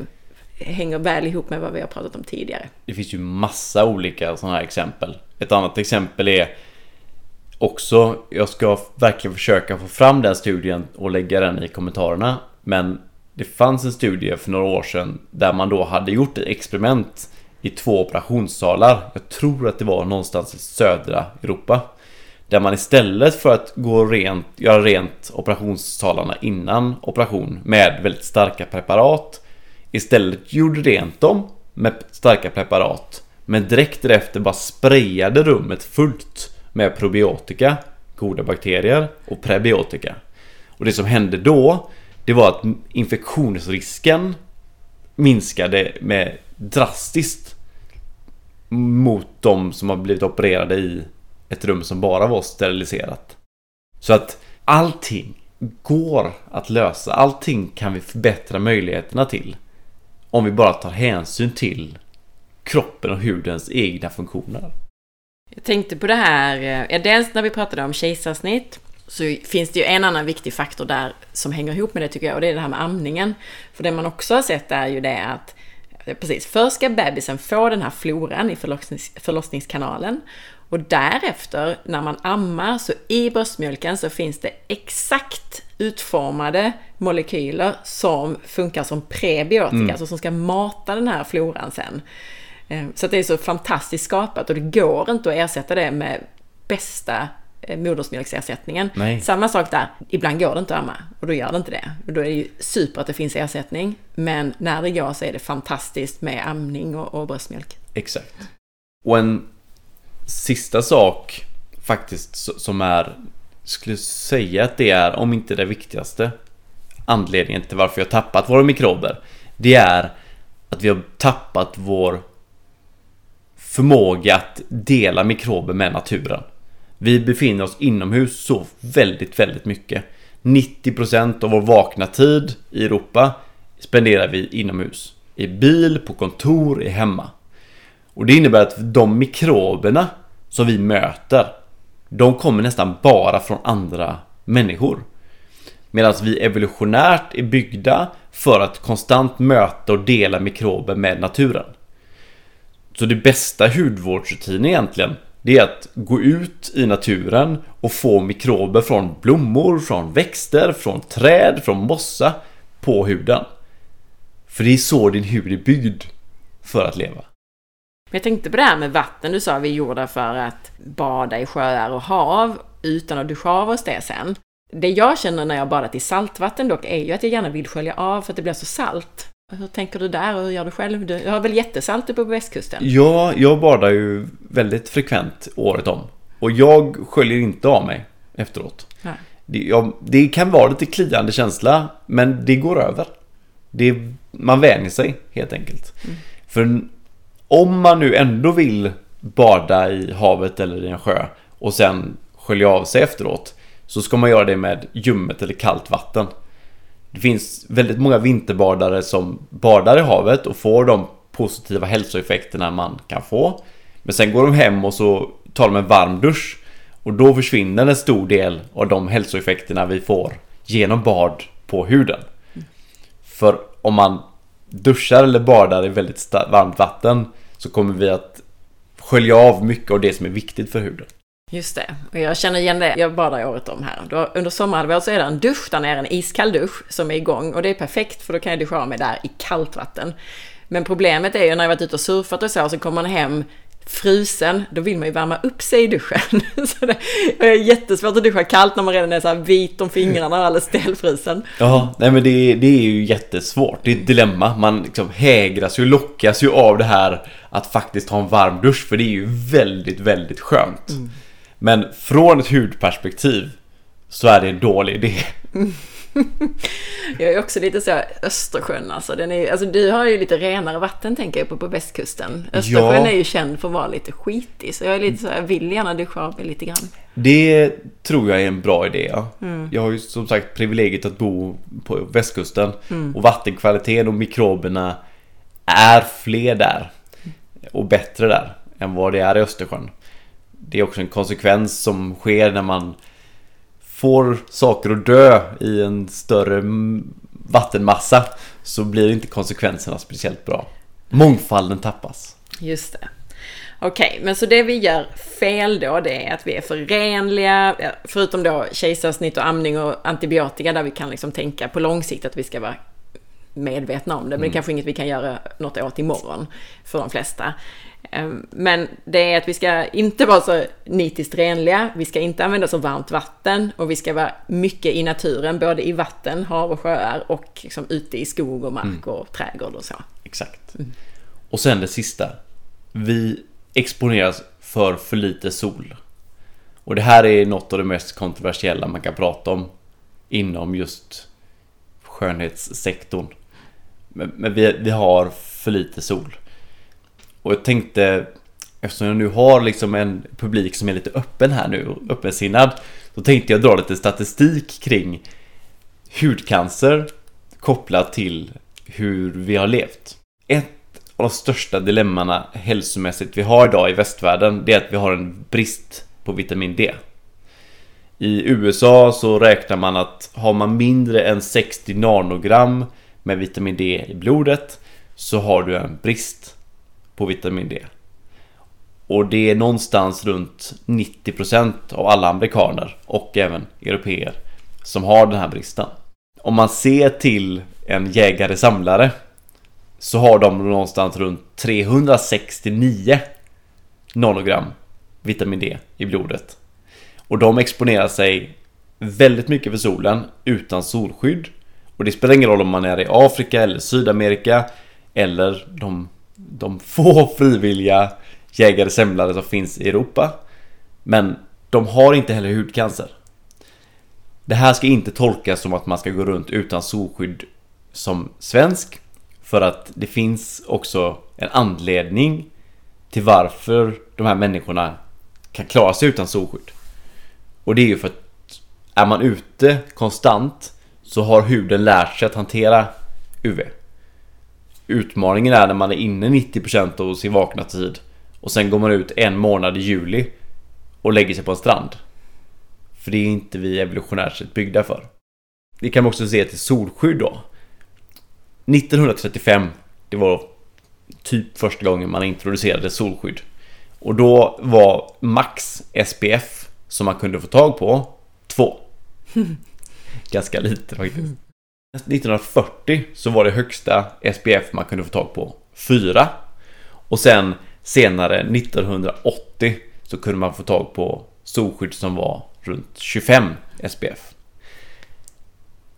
hänger väl ihop med vad vi har pratat om tidigare. Det finns ju massa olika sådana här exempel. Ett annat exempel är också, jag ska verkligen försöka få fram den studien och lägga den i kommentarerna. Men det fanns en studie för några år sedan där man då hade gjort ett experiment i två operationssalar. Jag tror att det var någonstans i södra Europa. Där man istället för att gå rent, göra rent operationssalarna innan operation med väldigt starka preparat Istället gjorde rent dem med starka preparat Men direkt därefter bara sprayade rummet fullt med probiotika Goda bakterier och prebiotika Och det som hände då Det var att infektionsrisken Minskade med drastiskt mot de som har blivit opererade i ett rum som bara var steriliserat. Så att allting går att lösa. Allting kan vi förbättra möjligheterna till. Om vi bara tar hänsyn till kroppen och hudens egna funktioner. Jag tänkte på det här, eh, ja, dels när vi pratade om kejsarsnitt så finns det ju en annan viktig faktor där som hänger ihop med det tycker jag och det är det här med amningen. För det man också har sett är ju det att Precis, först ska bebisen få den här floran i förlossnings, förlossningskanalen och därefter när man ammar så i bröstmjölken så finns det exakt utformade molekyler som funkar som prebiotika, mm. alltså som ska mata den här floran sen. Eh, så det är så fantastiskt skapat och det går inte att ersätta det med bästa Eh, modersmjölksersättningen. Nej. Samma sak där, ibland går det inte att amma och då gör det inte det. Och då är det ju super att det finns ersättning. Men när det går så är det fantastiskt med amning och, och bröstmjölk. Exakt. Och en sista sak faktiskt som är, skulle säga att det är, om inte det viktigaste, anledningen till varför vi har tappat våra mikrober. Det är att vi har tappat vår förmåga att dela mikrober med naturen. Vi befinner oss inomhus så väldigt, väldigt mycket. 90% av vår vakna tid i Europa spenderar vi inomhus. I bil, på kontor, i hemma. Och det innebär att de mikroberna som vi möter de kommer nästan bara från andra människor. Medan vi evolutionärt är byggda för att konstant möta och dela mikrober med naturen. Så det bästa hudvårdsrutinen egentligen det är att gå ut i naturen och få mikrober från blommor, från växter, från träd, från mossa på huden. För det är så din hud är byggd för att leva. Jag tänkte på det här med vatten. Du sa vi är gjorda för att bada i sjöar och hav utan att duscha av oss det sen. Det jag känner när jag badat i saltvatten dock är ju att jag gärna vill skölja av för att det blir så salt. Hur tänker du där och hur gör du själv? Du har väl jättesalt uppe på västkusten? Ja, jag badar ju väldigt frekvent året om. Och jag sköljer inte av mig efteråt. Det, jag, det kan vara lite kliande känsla, men det går över. Det man vänjer sig helt enkelt. För om man nu ändå vill bada i havet eller i en sjö och sen skölja av sig efteråt så ska man göra det med ljummet eller kallt vatten. Det finns väldigt många vinterbadare som badar i havet och får de positiva hälsoeffekterna man kan få. Men sen går de hem och så tar de en varm dusch och då försvinner en stor del av de hälsoeffekterna vi får genom bad på huden. För om man duschar eller badar i väldigt varmt vatten så kommer vi att skölja av mycket av det som är viktigt för huden. Just det, och jag känner igen det. Jag badar året om här. Då, under sommarhalvåret så är det en dusch där nere, en iskall dusch som är igång. Och det är perfekt för då kan jag duscha av mig där i kallt vatten. Men problemet är ju när jag varit ute och surfat och så, så kommer man hem frusen, då vill man ju värma upp sig i duschen. så det är jättesvårt att duscha kallt när man redan är så vit om fingrarna och alldeles stelfrusen. Ja, nej men det, det är ju jättesvårt. Det är ett dilemma. Man liksom hägras ju, lockas ju av det här att faktiskt ha en varm dusch. För det är ju väldigt, väldigt skönt. Men från ett hudperspektiv så är det en dålig idé. Jag är också lite så Östersjön alltså. Den är, alltså du har ju lite renare vatten tänker jag på på västkusten. Östersjön Ja. är ju känd för att vara lite skitig. Så jag är lite så här, vill gärna duscha av mig lite grann. Det tror jag är en bra idé. Ja. Jag har ju som sagt privilegiet att bo på västkusten. Och vattenkvaliteten och mikroberna är fler där. Och bättre där än vad det är i Östersjön. Det är också en konsekvens som sker när man får saker att dö i en större mm, vattenmassa. Så blir inte konsekvenserna speciellt bra. Mångfalden tappas. Just det. Okej, men så det vi gör fel då, det är att vi är för renliga, ja, förutom då kejsarsnitt och amning och antibiotika där vi kan liksom tänka på lång sikt att vi ska vara medvetna om det, men det är kanske inget vi kan göra något åt imorgon för de flesta. Ehm, Men det är att vi ska inte vara så nitiskt renliga, vi ska inte använda så varmt vatten och vi ska vara mycket i naturen, både i vatten, hav och sjöar och liksom ute i skog och mark och trädgård och så. Exakt. Och sen det sista. Vi exponeras för för lite sol. Och det här är något av det mest kontroversiella man kan prata om inom just skönhetssektorn. Men, men vi, vi har för lite sol. Och jag tänkte, eftersom jag nu har liksom en publik som är lite öppen här nu, och öppensinnad, då tänkte jag dra lite statistik kring hudcancer kopplat till hur vi har levt. Ett av de största dilemmana hälsomässigt vi har idag i västvärlden, det är att vi har en brist på vitamin D. I USA så räknar man att har man mindre än 60 nanogram med vitamin D i blodet så har du en brist på vitamin D. Och det är någonstans runt 90% av alla amerikaner och även europeer som har den här bristen. Om man ser till en jägare-samlare så har de någonstans runt 369 nanogram vitamin D i blodet. Och de exponerar sig väldigt mycket för solen utan solskydd. Och det spelar ingen roll om man är i Afrika eller Sydamerika eller de, de få frivilliga jägare-semlare som finns i Europa. Men de har inte heller hudcancer. Det här ska inte tolkas som att man ska gå runt utan solskydd som svensk. För att det finns också en anledning till varför de här människorna kan klara sig utan solskydd. Och det är ju för att är man ute konstant så har huden lärt sig att hantera UV. Utmaningen är när man är inne 90% av sin vakna tid och sen går man ut en månad i juli och lägger sig på en strand. För det är inte vi evolutionärt sett byggda för. Vi kan också se till solskydd då. 1935, det var typ första gången man introducerade solskydd. Och då var max SPF som man kunde få tag på 2. Ganska lite faktiskt. 1940 så var det högsta SPF man kunde få tag på 4. Och sen senare 1980 så kunde man få tag på solskydd som var runt 25 SPF.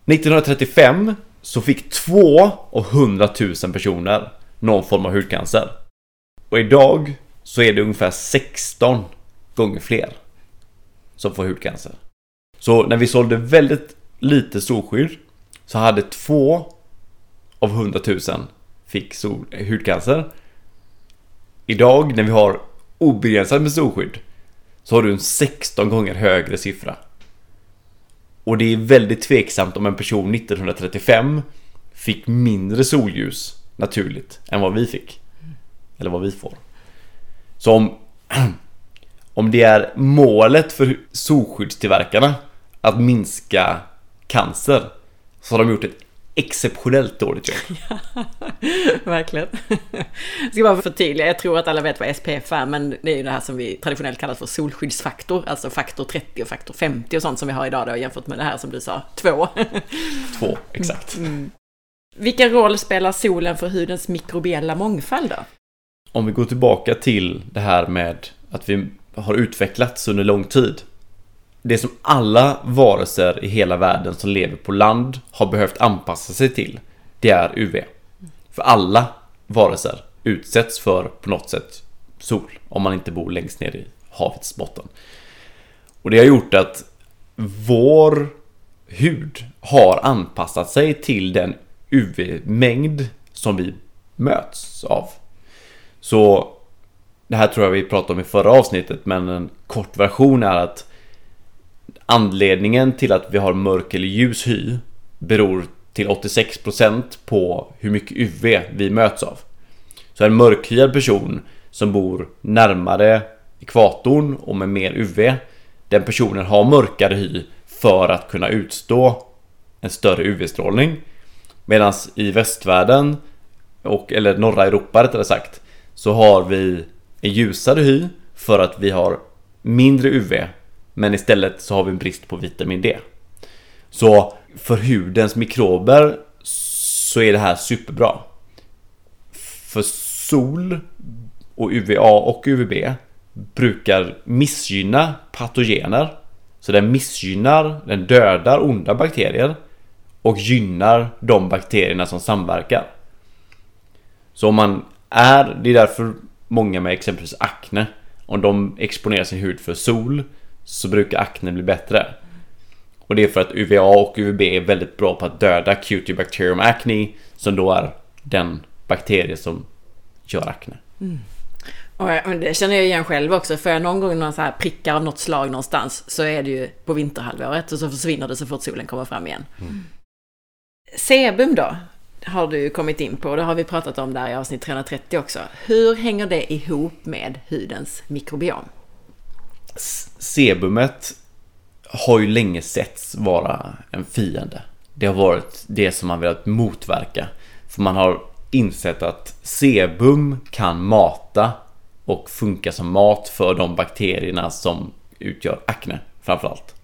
1935 så fick 2 av 100 000 personer någon form av hudcancer. Och idag så är det ungefär 16 gånger fler som får hudcancer. Så när vi sålde väldigt lite solskydd så hade två av 100 000 fick sol, hudcancer. Idag när vi har obegränsat med solskydd så har du en 16 gånger högre siffra. Och det är väldigt tveksamt om en person 1935 fick mindre solljus naturligt än vad vi fick. Eller vad vi får. Så om, om det är målet för solskyddstillverkarna att minska cancer så har de gjort ett exceptionellt dåligt jobb. Verkligen. Jag ska bara förtydliga, jag tror att alla vet vad SPF är, men det är ju det här som vi traditionellt kallar för solskyddsfaktor, alltså faktor 30 och faktor 50 och sånt som vi har idag då jämfört med det här som du sa, två. Två, exakt. Mm. Vilken roll spelar solen för hudens mikrobiella mångfald då? Om vi går tillbaka till det här med att vi har utvecklats under lång tid det som alla varelser i hela världen som lever på land har behövt anpassa sig till, det är UV. För alla varelser utsätts för på något sätt sol, om man inte bor längst ner i havets botten. Och det har gjort att vår hud har anpassat sig till den UV-mängd som vi möts av. Så det här tror jag vi pratade om i förra avsnittet, men en kort version är att Anledningen till att vi har mörk eller ljus hy beror till 86% på hur mycket UV vi möts av. Så en mörkhyad person som bor närmare ekvatorn och med mer UV Den personen har mörkare hy för att kunna utstå en större UV-strålning Medan i västvärlden och, eller norra Europa rättare sagt Så har vi en ljusare hy för att vi har mindre UV men istället så har vi en brist på vitamin D. Så för hudens mikrober så är det här superbra. För sol och UVA och UVB brukar missgynna patogener. Så den missgynnar, den dödar onda bakterier och gynnar de bakterierna som samverkar. Så om man är, det är därför många med exempelvis akne, om de exponerar sin hud för sol så brukar akne bli bättre. Och det är för att UVA och UVB är väldigt bra på att döda Cutibacterium acne som då är den bakterie som gör akne. Mm. Och det känner jag igen själv också. Får jag någon gång några så här prickar av något slag någonstans så är det ju på vinterhalvåret och så försvinner det så fort solen kommer fram igen. Mm. Sebum då? Har du kommit in på. Det har vi pratat om där i avsnitt 330 också. Hur hänger det ihop med hudens mikrobiom? Sebumet har ju länge setts vara en fiende. Det har varit det som man velat motverka. För man har insett att sebum kan mata och funka som mat för de bakterierna som utgör akne framförallt.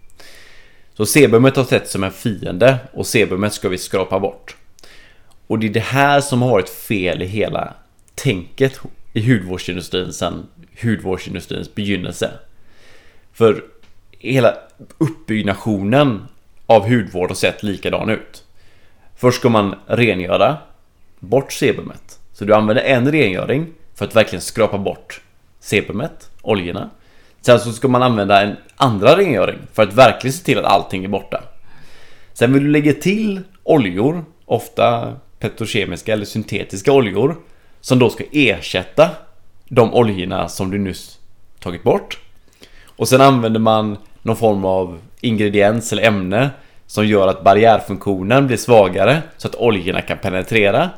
Så sebumet har setts som en fiende och sebumet ska vi skrapa bort. Och det är det här som har varit fel i hela tänket i hudvårdsindustrin sedan hudvårdsindustrins begynnelse. För hela uppbyggnationen av hudvård har sett likadan ut. Först ska man rengöra bort sebumet. Så du använder en rengöring för att verkligen skrapa bort sebumet, oljorna. Sen så ska man använda en andra rengöring för att verkligen se till att allting är borta. Sen vill du lägga till oljor, ofta petrokemiska eller syntetiska oljor, som då ska ersätta de oljorna som du nyss tagit bort. Och sen använder man någon form av ingrediens eller ämne som gör att barriärfunktionen blir svagare så att oljorna kan penetrera.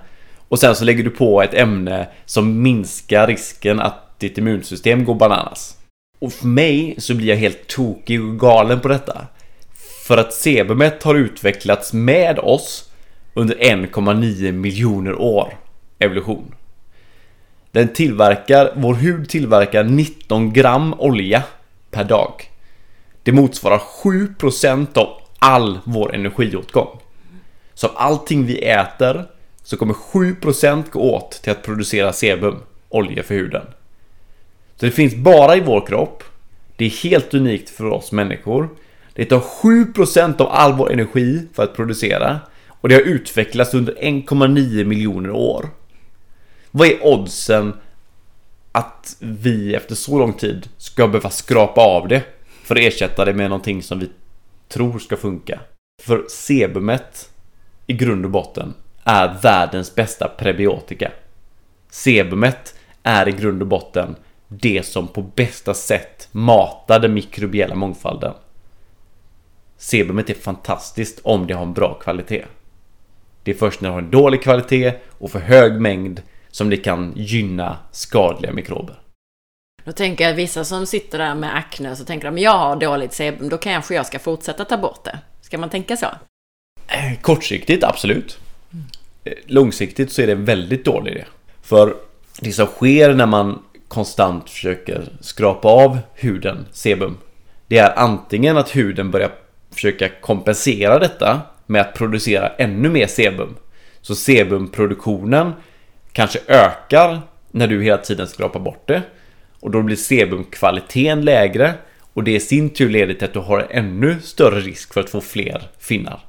Och sen så lägger du på ett ämne som minskar risken att ditt immunsystem går bananas. Och för mig så blir jag helt tokig och galen på detta. För att sebumet har utvecklats med oss under 1,9 miljoner år evolution. Den tillverkar, vår hud tillverkar 19 gram olja per dag. Det motsvarar 7% av all vår energiåtgång. Så av allting vi äter så kommer 7% gå åt till att producera sebum, olja för huden. Så det finns bara i vår kropp. Det är helt unikt för oss människor. Det tar 7% av all vår energi för att producera och det har utvecklats under 1,9 miljoner år. Vad är oddsen att vi efter så lång tid ska behöva skrapa av det för att ersätta det med någonting som vi tror ska funka. För sebumet i grund och botten är världens bästa prebiotika. Sebumet är i grund och botten det som på bästa sätt matar den mikrobiella mångfalden. Sebumet är fantastiskt om det har en bra kvalitet. Det är först när det har en dålig kvalitet och för hög mängd som det kan gynna skadliga mikrober. Då tänker jag att vissa som sitter där med akne så tänker de jag har dåligt sebum, då kanske jag ska fortsätta ta bort det. Ska man tänka så? Eh, kortsiktigt, absolut. Eh, Långsiktigt så är det en väldigt dålig idé. För det som sker när man konstant försöker skrapa av huden, sebum, det är antingen att huden börjar försöka kompensera detta med att producera ännu mer sebum. Så sebumproduktionen kanske ökar när du hela tiden skrapar bort det. Och då blir sebumkvaliteten lägre och det i sin tur leder till att du har ännu större risk för att få fler finnar.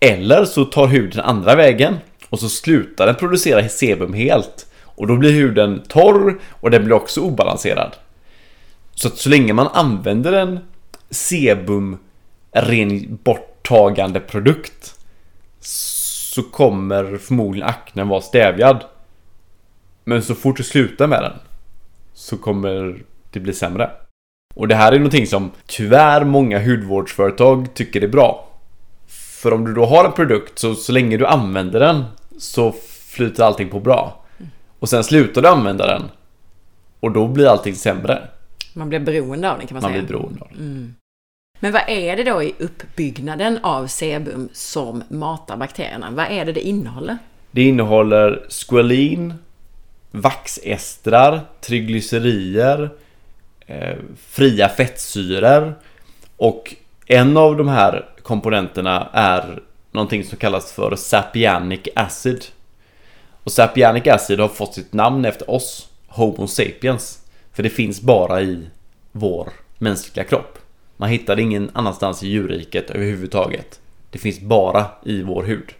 Eller så tar huden andra vägen och så slutar den producera sebum helt. Och då blir huden torr och den blir också obalanserad. Så att så länge man använder en sebum ren borttagande produkt så kommer förmodligen aknen vara stävjad. Men så fort du slutar med den så kommer det bli sämre. Och det här är någonting som tyvärr många hudvårdsföretag tycker är bra. För om du då har en produkt så, så länge du använder den så flyter allting på bra. Och sen slutar du använda den och då blir allting sämre. Man blir beroende av den kan man, Man säga. blir beroende av det. Men vad är det då i uppbyggnaden av sebum som matar bakterierna? Vad är det det innehåller? Det innehåller squalin, vaxestrar, triglycerier, eh, fria fettsyror och en av de här komponenterna är någonting som kallas för sapianic acid. Och sapianic acid har fått sitt namn efter oss, Homo sapiens. För det finns bara i vår mänskliga kropp. Man hittar det ingen annanstans i djurriket överhuvudtaget. Det finns bara i vår hud.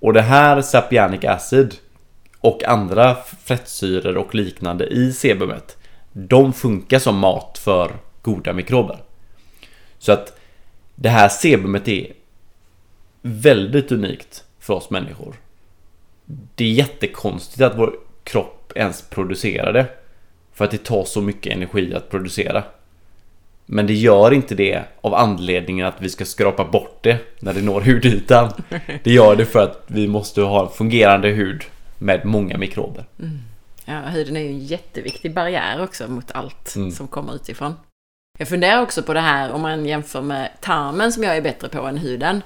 Och det här sapianic acid och andra fettsyror och liknande i sebumet de funkar som mat för goda mikrober. Så att det här sebumet är väldigt unikt för oss människor. Det är jättekonstigt att vår kropp ens producerar det. För att det tar så mycket energi att producera. Men det gör inte det av anledningen att vi ska skrapa bort det när det når hudytan. Det gör det för att vi måste ha en fungerande hud med många mikrober. Ja, huden är ju en jätteviktig barriär också mot allt Mm. som kommer utifrån. Jag funderar också på det här om man jämför med tarmen som jag är bättre på än huden.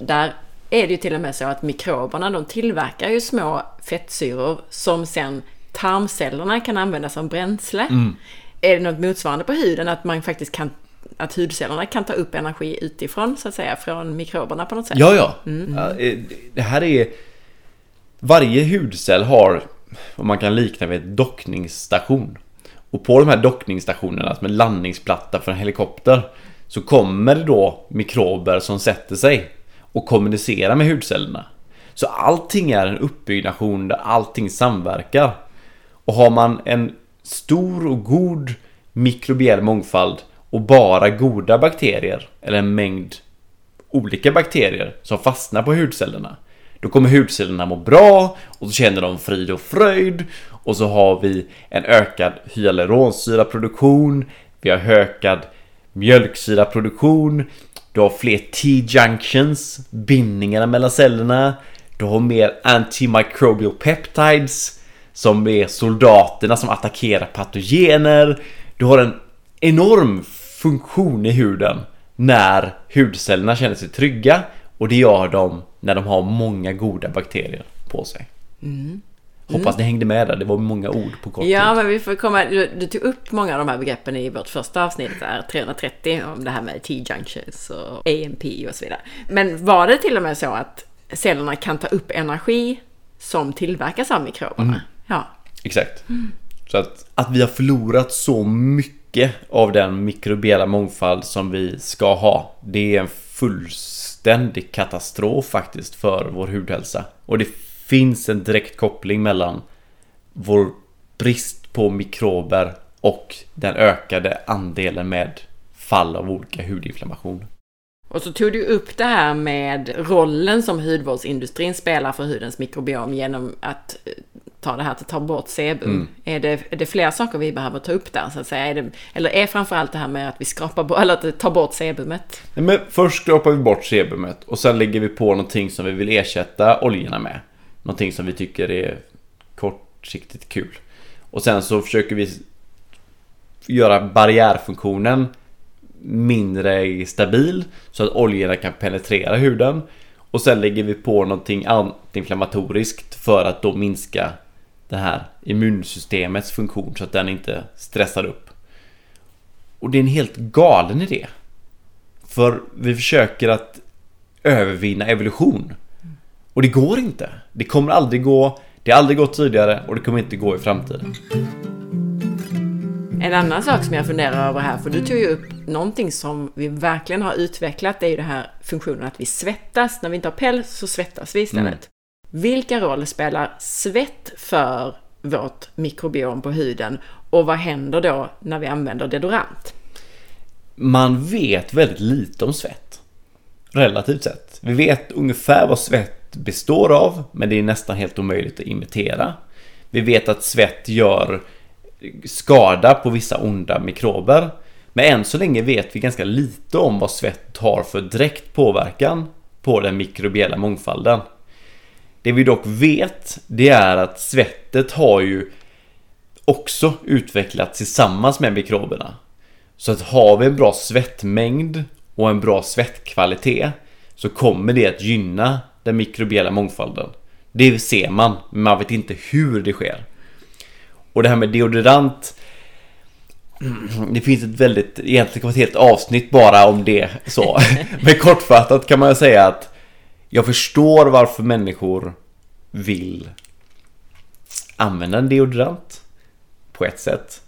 Där är det ju till och med så att mikroberna de tillverkar ju små fettsyror som sen tarmcellerna kan använda som bränsle. Mm. Är det något motsvarande på huden att man faktiskt kan att hudcellerna kan ta upp energi utifrån så att säga från mikroberna på något sätt? Ja, ja. ja eh, det här är... Varje hudcell har vad man kan likna vid en dockningsstation. Och på de här dockningsstationerna, som en landningsplatta för en helikopter, så kommer det då mikrober som sätter sig och kommunicerar med hudcellerna. Så allting är en uppbyggnation där allting samverkar. Och har man en stor och god mikrobiell mångfald och bara goda bakterier, eller en mängd olika bakterier som fastnar på hudcellerna. Då kommer hudcellerna må bra och så känner de frid och fröjd och så har vi en ökad hyaluronsyraproduktion. Vi har ökad mjölksyraproduktion. Du har fler T-junctions, bindningarna mellan cellerna. Du har mer antimicrobial peptides som är soldaterna som attackerar patogener. Du har en enorm funktion i huden när hudcellerna känner sig trygga och det gör de när de har många goda bakterier på sig. Hoppas ni hängde med där, det var många ord på kort Ja, tid. men vi får komma... Du, du tog upp många av de här begreppen i vårt första avsnitt, där, 330, om det här med T-junctions och AMP och så vidare. Men var det till och med så att cellerna kan ta upp energi som tillverkas av mikroberna? Ja. Exakt. Så att, att vi har förlorat så mycket av den mikrobiella mångfald som vi ska ha. Det är en fullständig katastrof faktiskt för vår hudhälsa. Och det finns en direkt koppling mellan vår brist på mikrober och den ökade andelen med fall av olika hudinflammation. Och så tog du upp det här med rollen som hudvårdsindustrin spelar för hudens mikrobiom genom att eh, ta det här att ta bort sebum. Mm. Är, det, är det fler saker vi behöver ta upp där så att säga? Är det, eller är framförallt det här med att vi skrapar bort, eller att ta bort sebumet? Nej, men först skrapar vi bort sebumet och sen lägger vi på någonting som vi vill ersätta oljorna med. Någonting som vi tycker är kortsiktigt kul. Och sen så försöker vi göra barriärfunktionen mindre stabil så att oljorna kan penetrera huden. Och sen lägger vi på någonting antiinflammatoriskt för att då minska det här immunsystemets funktion så att den inte stressar upp. Och det är en helt galen idé. För vi försöker att övervinna evolution. Och det går inte. Det kommer aldrig gå. Det har aldrig gått tidigare och det kommer inte gå i framtiden. En annan sak som jag funderar över här, för du tog ju upp någonting som vi verkligen har utvecklat, det är ju den här funktionen att vi svettas. När vi inte har päls så svettas vi istället. Mm. Vilka roll spelar svett för vårt mikrobiom på huden och vad händer då när vi använder deodorant? Man vet väldigt lite om svett. Relativt sett. Vi vet ungefär vad svett består av, men det är nästan helt omöjligt att imitera. Vi vet att svett gör skada på vissa onda mikrober. Men än så länge vet vi ganska lite om vad svett har för direkt påverkan på den mikrobiella mångfalden. Det vi dock vet, det är att svettet har ju också utvecklats tillsammans med mikroberna. Så att har vi en bra svettmängd och en bra svettkvalitet så kommer det att gynna den mikrobiella mångfalden. Det ser man, men man vet inte hur det sker. Och det här med deodorant det finns ett väldigt, egentligen kan ett helt avsnitt bara om det så. Men kortfattat kan man säga att jag förstår varför människor vill använda en deodorant på ett sätt.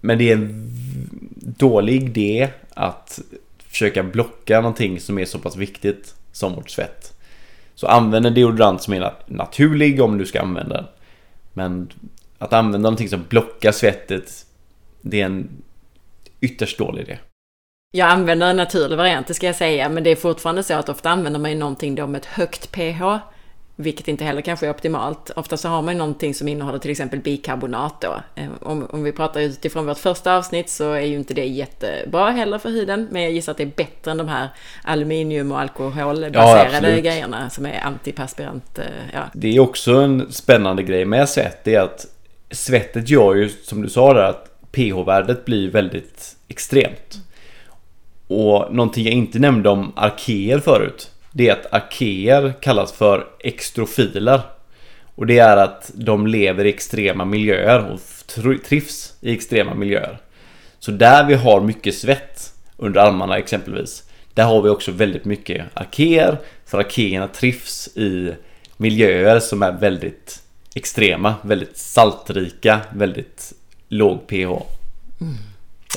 Men det är en dålig idé att försöka blocka någonting som är så pass viktigt som vårt svett. Så använd en deodorant som är naturlig om du ska använda den. Men att använda någonting som blockar svettet, det är en ytterst dålig idé. Jag använder en naturlig variant, det ska jag säga, men det är fortfarande så att ofta använder man ju någonting då med ett högt pH vilket inte heller kanske är optimalt. Ofta så har man ju någonting som innehåller till exempel bikarbonat då. Eh, om, om vi pratar utifrån vårt första avsnitt så är ju inte det jättebra heller för huden. Men jag gissar att det är bättre än de här aluminium och alkoholbaserade ja, grejerna som är antiperspirant. Eh, ja. Det är också en spännande grej med svett. Det är att svettet gör ju som du sa där att pH-värdet blir väldigt extremt. Och någonting jag inte nämnde om arkeer förut det är att arkeer kallas för extrofiler. Och det är att de lever i extrema miljöer och trivs i extrema miljöer. Så där vi har mycket svett under armarna exempelvis. Där har vi också väldigt mycket arkeer. För arkeerna trivs i miljöer som är väldigt extrema, väldigt saltrika, väldigt låg pH. Mm.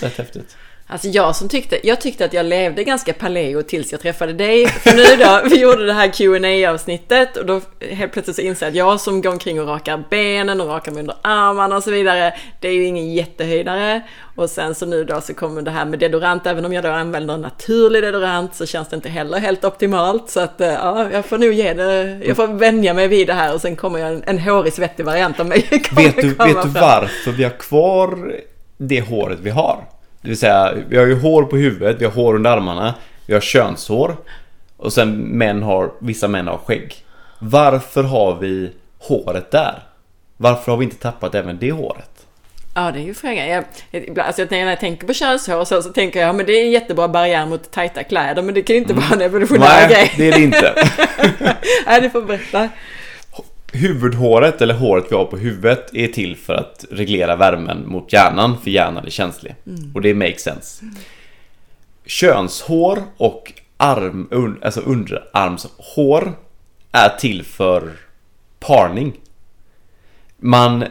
Rätt häftigt. Alltså jag som tyckte, jag tyckte att jag levde ganska paleo tills jag träffade dig. För nu då, vi gjorde det här qa avsnittet och då helt plötsligt så inser jag att jag som går omkring och rakar benen och rakar mig under armarna och så vidare, det är ju ingen jättehöjdare. Och sen så nu då så kommer det här med deodorant, även om jag då använder naturlig deodorant så känns det inte heller helt optimalt. Så att eh, ja, jag får nog ge det, jag får vänja mig vid det här och sen kommer jag en, en hårig svettig variant av mig. Vet du, vet du varför vi har kvar det håret vi har? Det vill säga, vi har ju hår på huvudet, vi har hår under armarna, vi har könshår. Och sen män har, vissa män har skägg. Varför har vi håret där? Varför har vi inte tappat även det håret? Ja, det är ju frågan. Jag, alltså, när jag tänker på könshår så, så tänker jag, men det är en jättebra barriär mot tajta kläder, men det kan ju inte mm. vara en evolutionär grej. Nej, det är det inte. Nej, du får berätta huvudhåret, eller håret vi har på huvudet, är till för att reglera värmen mot hjärnan, för hjärnan är känslig. Mm. Och det makes sense. Mm. Könshår och arm, un, alltså underarmshår är till för parning. Man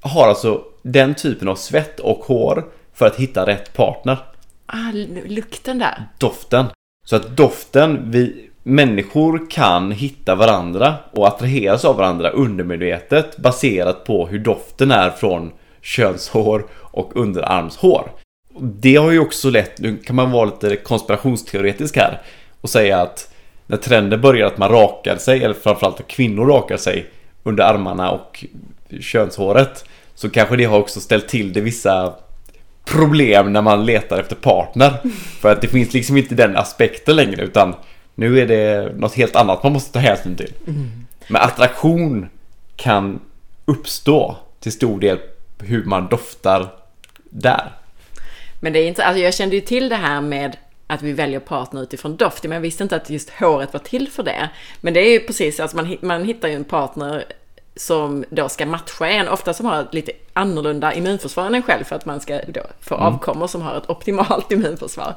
har alltså den typen av svett och hår för att hitta rätt partner. Ah, lukten där. Doften. Så att doften, vi, Människor kan hitta varandra och attraheras av varandra undermedvetet baserat på hur doften är från könshår och underarmshår. Det har ju också lett, nu kan man vara lite konspirationsteoretisk här och säga att när trenden börjar att man rakar sig, eller framförallt att kvinnor rakar sig under armarna och könshåret så kanske det har också ställt till det vissa problem när man letar efter partner. För att det finns liksom inte den aspekten längre utan nu är det något helt annat man måste ta hänsyn till. Men attraktion kan uppstå till stor del hur man doftar där. Men det är inte, alltså jag kände ju till det här med att vi väljer partner utifrån doft, men jag visste inte att just håret var till för det. Men det är ju precis, alltså man, man hittar ju en partner som då ska matcha en, ofta som har ett lite annorlunda immunförsvar än en själv för att man ska då få mm. avkommor som har ett optimalt immunförsvar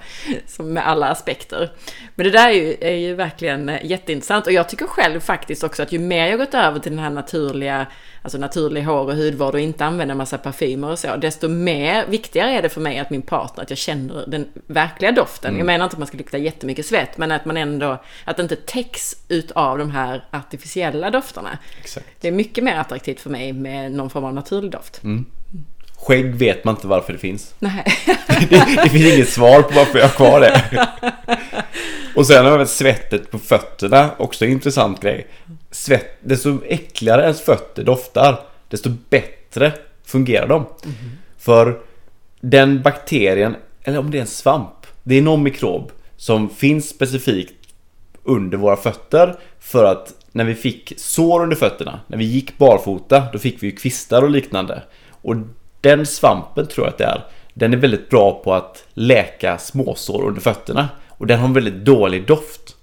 som med alla aspekter. Men det där är ju, är ju verkligen jätteintressant och jag tycker själv faktiskt också att ju mer jag gått över till den här naturliga alltså naturlig hår och hudvård och inte använda massa parfymer och så, desto mer viktigare är det för mig att min partner, att jag känner den verkliga doften. Mm. Jag menar inte att man ska lukta jättemycket svett, men att man ändå, att det inte täcks ut av de här artificiella dofterna. Exakt. Det är mycket mer attraktivt för mig med någon form av naturlig doft. Mm. Skägg vet man inte varför det finns. Nej. det, det finns inget svar på varför jag har kvar det. Och sen har vi svettet på fötterna, också en intressant grej. Svett, desto äckligare ens fötter doftar, desto bättre fungerar de. Mm. För den bakterien, eller om det är en svamp, det är någon mikrob som finns specifikt under våra fötter för att när vi fick sår under fötterna, när vi gick barfota, då fick vi ju kvistar och liknande. Och den svampen tror jag att det är, den är väldigt bra på att läka småsår under fötterna. Och den har en väldigt dålig doft.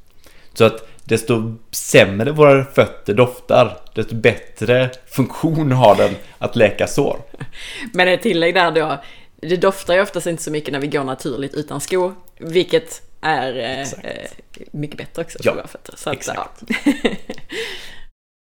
Så att desto sämre våra fötter doftar, desto bättre funktion har den att läka sår. Men ett tillägg där då, det doftar ju oftast inte så mycket när vi går naturligt utan skor, vilket är eh, mycket bättre också för ja, våra fötter. Så exakt. Att, ja.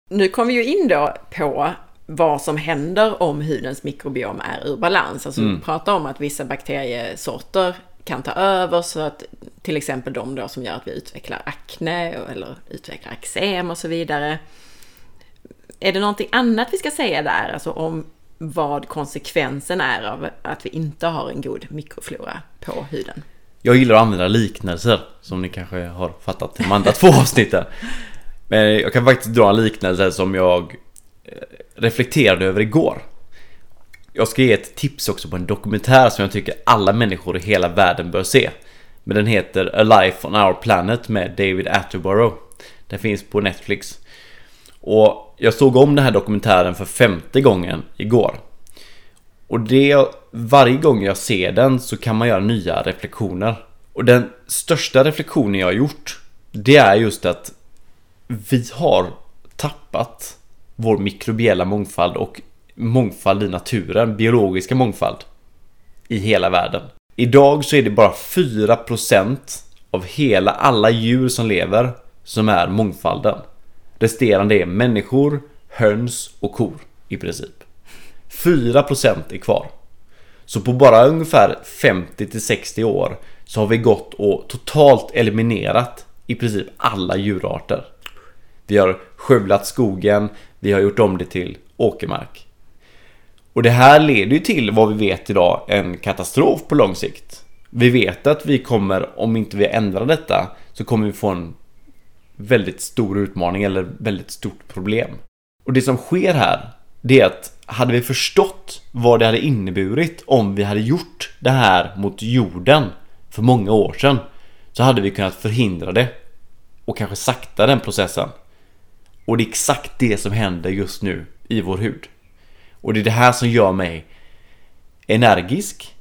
nu kommer vi ju in då på vad som händer om hudens mikrobiom är ur balans. Alltså mm. vi pratar om att vissa bakteriesorter kan ta över så att till exempel de då som gör att vi utvecklar akne eller utvecklar eksem och så vidare. Är det någonting annat vi ska säga där, alltså om vad konsekvensen är av att vi inte har en god mikroflora på huden? Jag gillar att använda liknelser som ni kanske har fattat de andra två avsnitten. Men jag kan faktiskt dra en liknelse som jag eh, reflekterade över igår. Jag ska ge ett tips också på en dokumentär som jag tycker alla människor i hela världen bör se. Men den heter A Life on Our Planet med David Attenborough. Den finns på Netflix. Och jag såg om den här dokumentären för femte gången igår. Och det, varje gång jag ser den så kan man göra nya reflektioner. Och den största reflektionen jag har gjort Det är just att Vi har tappat Vår mikrobiella mångfald och mångfald i naturen, biologiska mångfald i hela världen. Idag så är det bara 4% av hela alla djur som lever som är mångfalden. Resterande är människor, höns och kor i princip. 4% är kvar. Så på bara ungefär 50-60 år så har vi gått och totalt eliminerat i princip alla djurarter. Vi har skövlat skogen, vi har gjort om det till åkermark. Och det här leder ju till vad vi vet idag en katastrof på lång sikt. Vi vet att vi kommer, om inte vi ändrar detta, så kommer vi få en väldigt stor utmaning eller väldigt stort problem. Och det som sker här, det är att hade vi förstått vad det hade inneburit om vi hade gjort det här mot jorden för många år sedan så hade vi kunnat förhindra det och kanske sakta den processen. Och det är exakt det som händer just nu i vår hud. Och det är det här som gör mig energisk.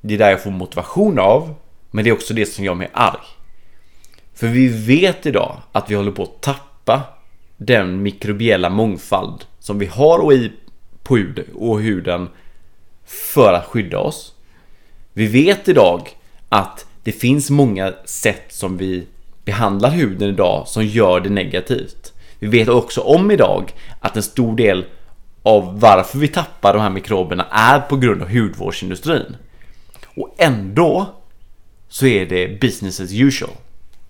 Det är där jag får motivation av. Men det är också det som gör mig arg. För vi vet idag att vi håller på att tappa den mikrobiella mångfald som vi har och i på hud och huden för att skydda oss. Vi vet idag att det finns många sätt som vi behandlar huden idag som gör det negativt. Vi vet också om idag att en stor del av varför vi tappar de här mikroberna är på grund av hudvårdsindustrin. Och ändå så är det business as usual.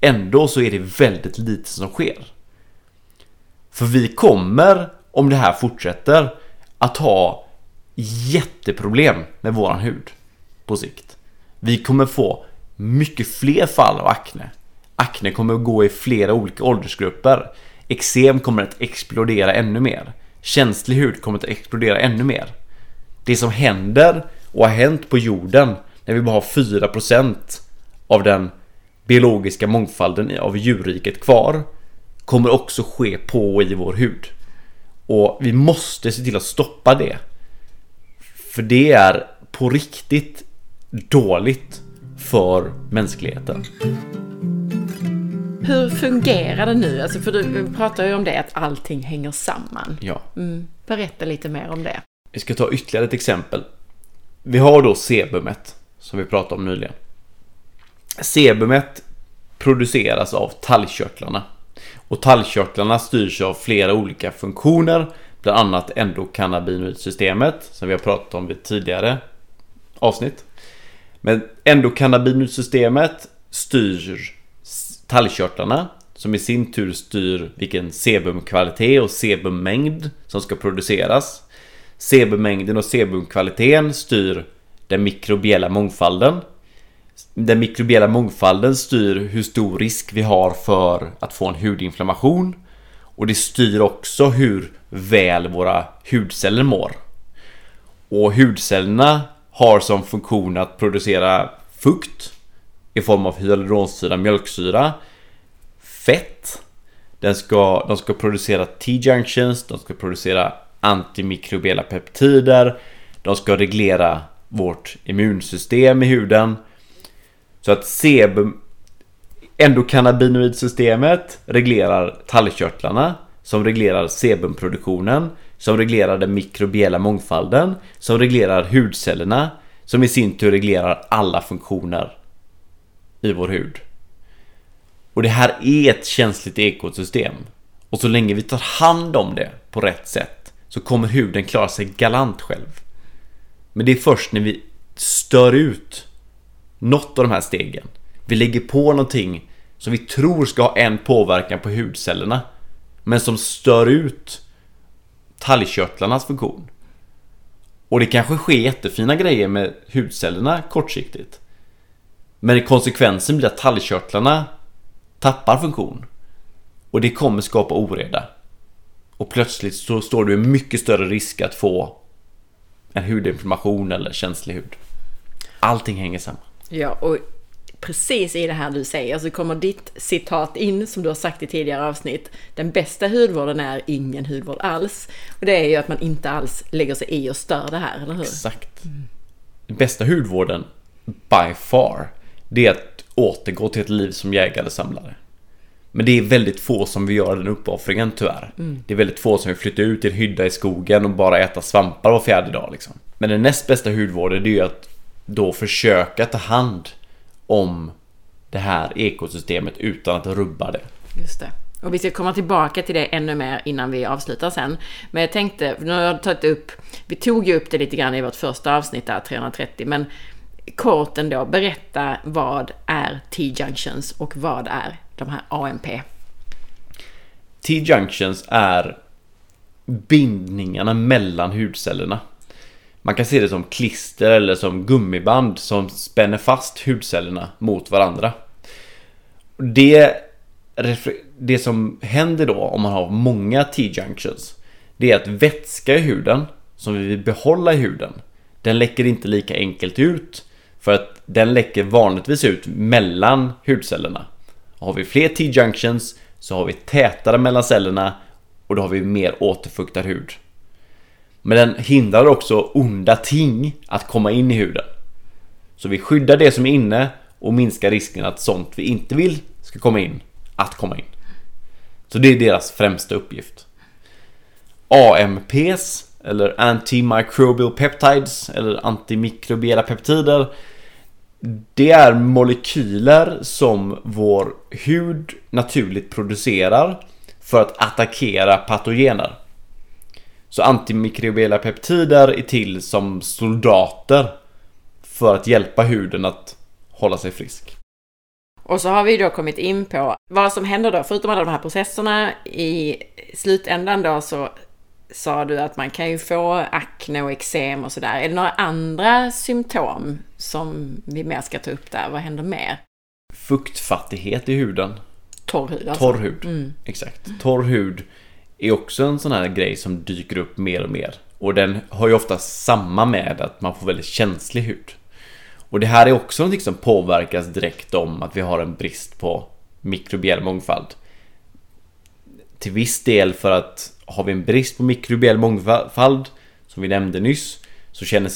Ändå så är det väldigt lite som sker. För vi kommer, om det här fortsätter, att ha jätteproblem med våran hud på sikt. Vi kommer få mycket fler fall av akne. Akne kommer att gå i flera olika åldersgrupper. Eksem kommer att explodera ännu mer. Känslig hud kommer att explodera ännu mer. Det som händer och har hänt på jorden när vi bara har 4% av den biologiska mångfalden av djurriket kvar kommer också ske på och i vår hud. Och vi måste se till att stoppa det. För det är på riktigt dåligt för mänskligheten. Hur fungerar det nu? Alltså för du pratar ju om det, att allting hänger samman. Ja. Mm. Berätta lite mer om det. Vi ska ta ytterligare ett exempel. Vi har då sebumet som vi pratade om nyligen. Sebumet produceras av talgkörtlarna. Och talgkörtlarna styrs av flera olika funktioner. Bland annat endokannabinoidsystemet som vi har pratat om vid tidigare avsnitt. Men endokannabinoidsystemet styr talgkörtlarna som i sin tur styr vilken sebumkvalitet och sebummängd som ska produceras. Sebummängden och sebumkvaliteten styr den mikrobiella mångfalden. Den mikrobiella mångfalden styr hur stor risk vi har för att få en hudinflammation. Och det styr också hur väl våra hudceller mår. Och hudcellerna har som funktion att producera fukt i form av hyaluronsyra, mjölksyra, fett. Den ska, de ska producera T-junctions, de ska producera antimikrobiella peptider, de ska reglera vårt immunsystem i huden. Så att sebum endokannabinoidsystemet reglerar tallkörtlarna, som reglerar sebumproduktionen som reglerar den mikrobiella mångfalden som reglerar hudcellerna som i sin tur reglerar alla funktioner i vår hud. Och det här är ett känsligt ekosystem. Och så länge vi tar hand om det på rätt sätt så kommer huden klara sig galant själv. Men det är först när vi stör ut något av de här stegen. Vi lägger på någonting som vi tror ska ha en påverkan på hudcellerna. Men som stör ut talgkörtlarnas funktion. Och det kanske sker jättefina grejer med hudcellerna kortsiktigt. Men konsekvensen blir att talgkörtlarna tappar funktion. Och det kommer skapa oreda. Och plötsligt så står du i mycket större risk att få en hudinflammation eller känslig hud. Allting hänger samman. Ja, och precis i det här du säger så kommer ditt citat in som du har sagt i tidigare avsnitt. Den bästa hudvården är ingen hudvård alls. Och det är ju att man inte alls lägger sig i och stör det här, eller hur? Exakt. Den bästa hudvården, by far, det är att återgå till ett liv som jägare samlare. Men det är väldigt få som vill göra den uppoffringen tyvärr. Mm. Det är väldigt få som vill flytta ut till en hydda i skogen och bara äta svampar var fjärde dag liksom. Men den näst bästa hudvården det är ju att då försöka ta hand om det här ekosystemet utan att rubba det. Just det. Och vi ska komma tillbaka till det ännu mer innan vi avslutar sen. Men jag tänkte, nu har jag tagit upp, vi tog ju upp det lite grann i vårt första avsnitt där, 330, men kort ändå, berätta vad är T-junctions och vad är de här AMP? T-junctions är bindningarna mellan hudcellerna. Man kan se det som klister eller som gummiband som spänner fast hudcellerna mot varandra. Det, det som händer då om man har många T-junctions det är att vätska i huden som vi vill behålla i huden den läcker inte lika enkelt ut för att den läcker vanligtvis ut mellan hudcellerna. Har vi fler T-junctions så har vi tätare mellan cellerna och då har vi mer återfuktad hud. Men den hindrar också onda ting att komma in i huden. Så vi skyddar det som är inne och minskar risken att sånt vi inte vill ska komma in, att komma in. Så det är deras främsta uppgift. AMPs, eller Antimicrobial Peptides, eller antimikrobiella peptider. Det är molekyler som vår hud naturligt producerar för att attackera patogener. Så antimikrobiella peptider är till som soldater för att hjälpa huden att hålla sig frisk. Och så har vi då kommit in på vad som händer då, förutom alla de här processerna i slutändan då så sa du att man kan ju få akne och eksem och sådär. Är det några andra symptom som vi mer ska ta upp där? Vad händer mer? Fuktfattighet i huden. Torr hud alltså. Torr hud. Mm. Exakt. Torr hud är också en sån här grej som dyker upp mer och mer. Och den har ju ofta samma med att man får väldigt känslig hud. Och det här är också någonting som påverkas direkt om att vi har en brist på mikrobiell mångfald. Till viss del för att har vi en brist på mikrobiell mångfald, som vi nämnde nyss, så känner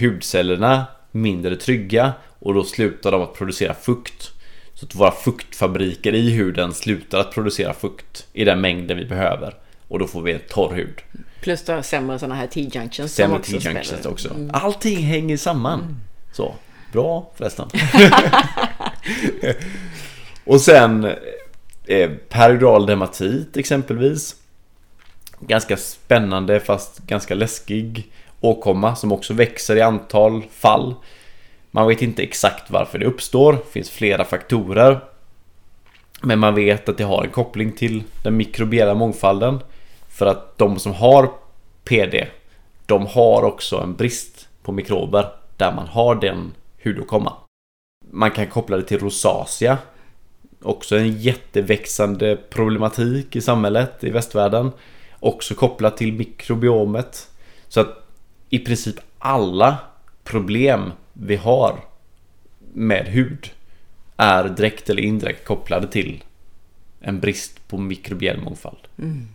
hudcellerna mindre trygga och då slutar de att producera fukt. Så att våra fuktfabriker i huden slutar att producera fukt i den mängden vi behöver. Och då får vi en torr hud. Plus då sämre sådana här T-junctions Sämre T-junctions också. Mm. Allting hänger samman. Mm. Så. Bra förresten. och sen eh, peridural dermatit exempelvis. Ganska spännande fast ganska läskig åkomma som också växer i antal fall. Man vet inte exakt varför det uppstår. Det finns flera faktorer. Men man vet att det har en koppling till den mikrobiella mångfalden. För att de som har PD, de har också en brist på mikrober där man har den hudåkomman. Man kan koppla det till rosacea. Också en jätteväxande problematik i samhället i västvärlden. Också kopplat till mikrobiomet. Så att i princip alla problem vi har med hud är direkt eller indirekt kopplade till en brist på mikrobiell mångfald. Mm.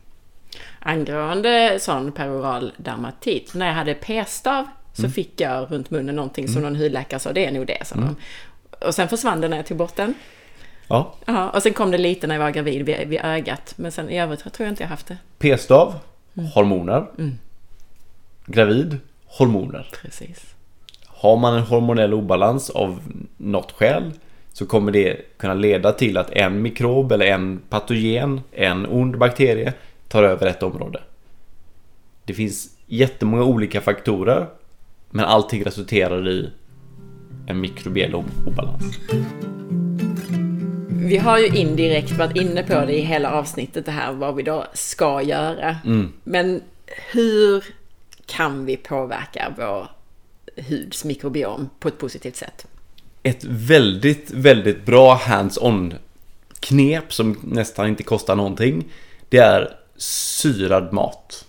Angående sån peroral dermatit, när jag hade p-stav så mm. fick jag runt munnen någonting som mm. någon hudläkare sa, det är nog det, sa mm. Och sen försvann det när jag tog bort den. Ja. ja. Och sen kom det lite när jag var gravid vid, vid ögat. Men sen i övrigt tror jag inte jag haft det. P-stav, mm. hormoner. Gravid, hormoner. Precis. Har man en hormonell obalans av något skäl så kommer det kunna leda till att en mikrob eller en patogen, en ond bakterie tar över ett område. Det finns jättemånga olika faktorer men allting resulterar i en mikrobiell obalans. Vi har ju indirekt varit inne på det i hela avsnittet det här vad vi då ska göra. Mm. Men hur kan vi påverka vår huds mikrobiom på ett positivt sätt? Ett väldigt, väldigt bra hands-on knep som nästan inte kostar någonting. Det är syrad mat.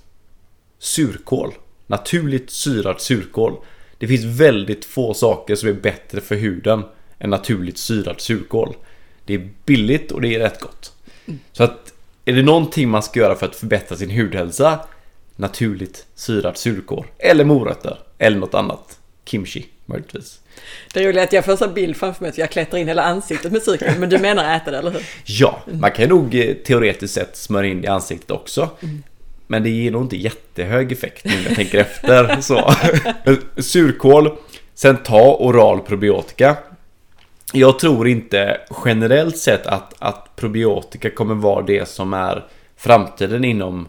Surkål. Naturligt syrad surkål. Det finns väldigt få saker som är bättre för huden än naturligt syrad surkål. Det är billigt och det är rätt gott. Så att är det någonting man ska göra för att förbättra sin hudhälsa Naturligt syrad surkål Eller morötter Eller något annat Kimchi möjligtvis Det är roligt att jag får en bild framför mig att jag klättrar in hela ansiktet med surkål Men du menar äta det eller hur? Ja, man kan nog eh, teoretiskt sett smörja in det i ansiktet också mm. Men det ger nog inte jättehög effekt nu när jag tänker efter. Så. Surkål. Sen ta oral probiotika. Jag tror inte generellt sett att, att probiotika kommer vara det som är framtiden inom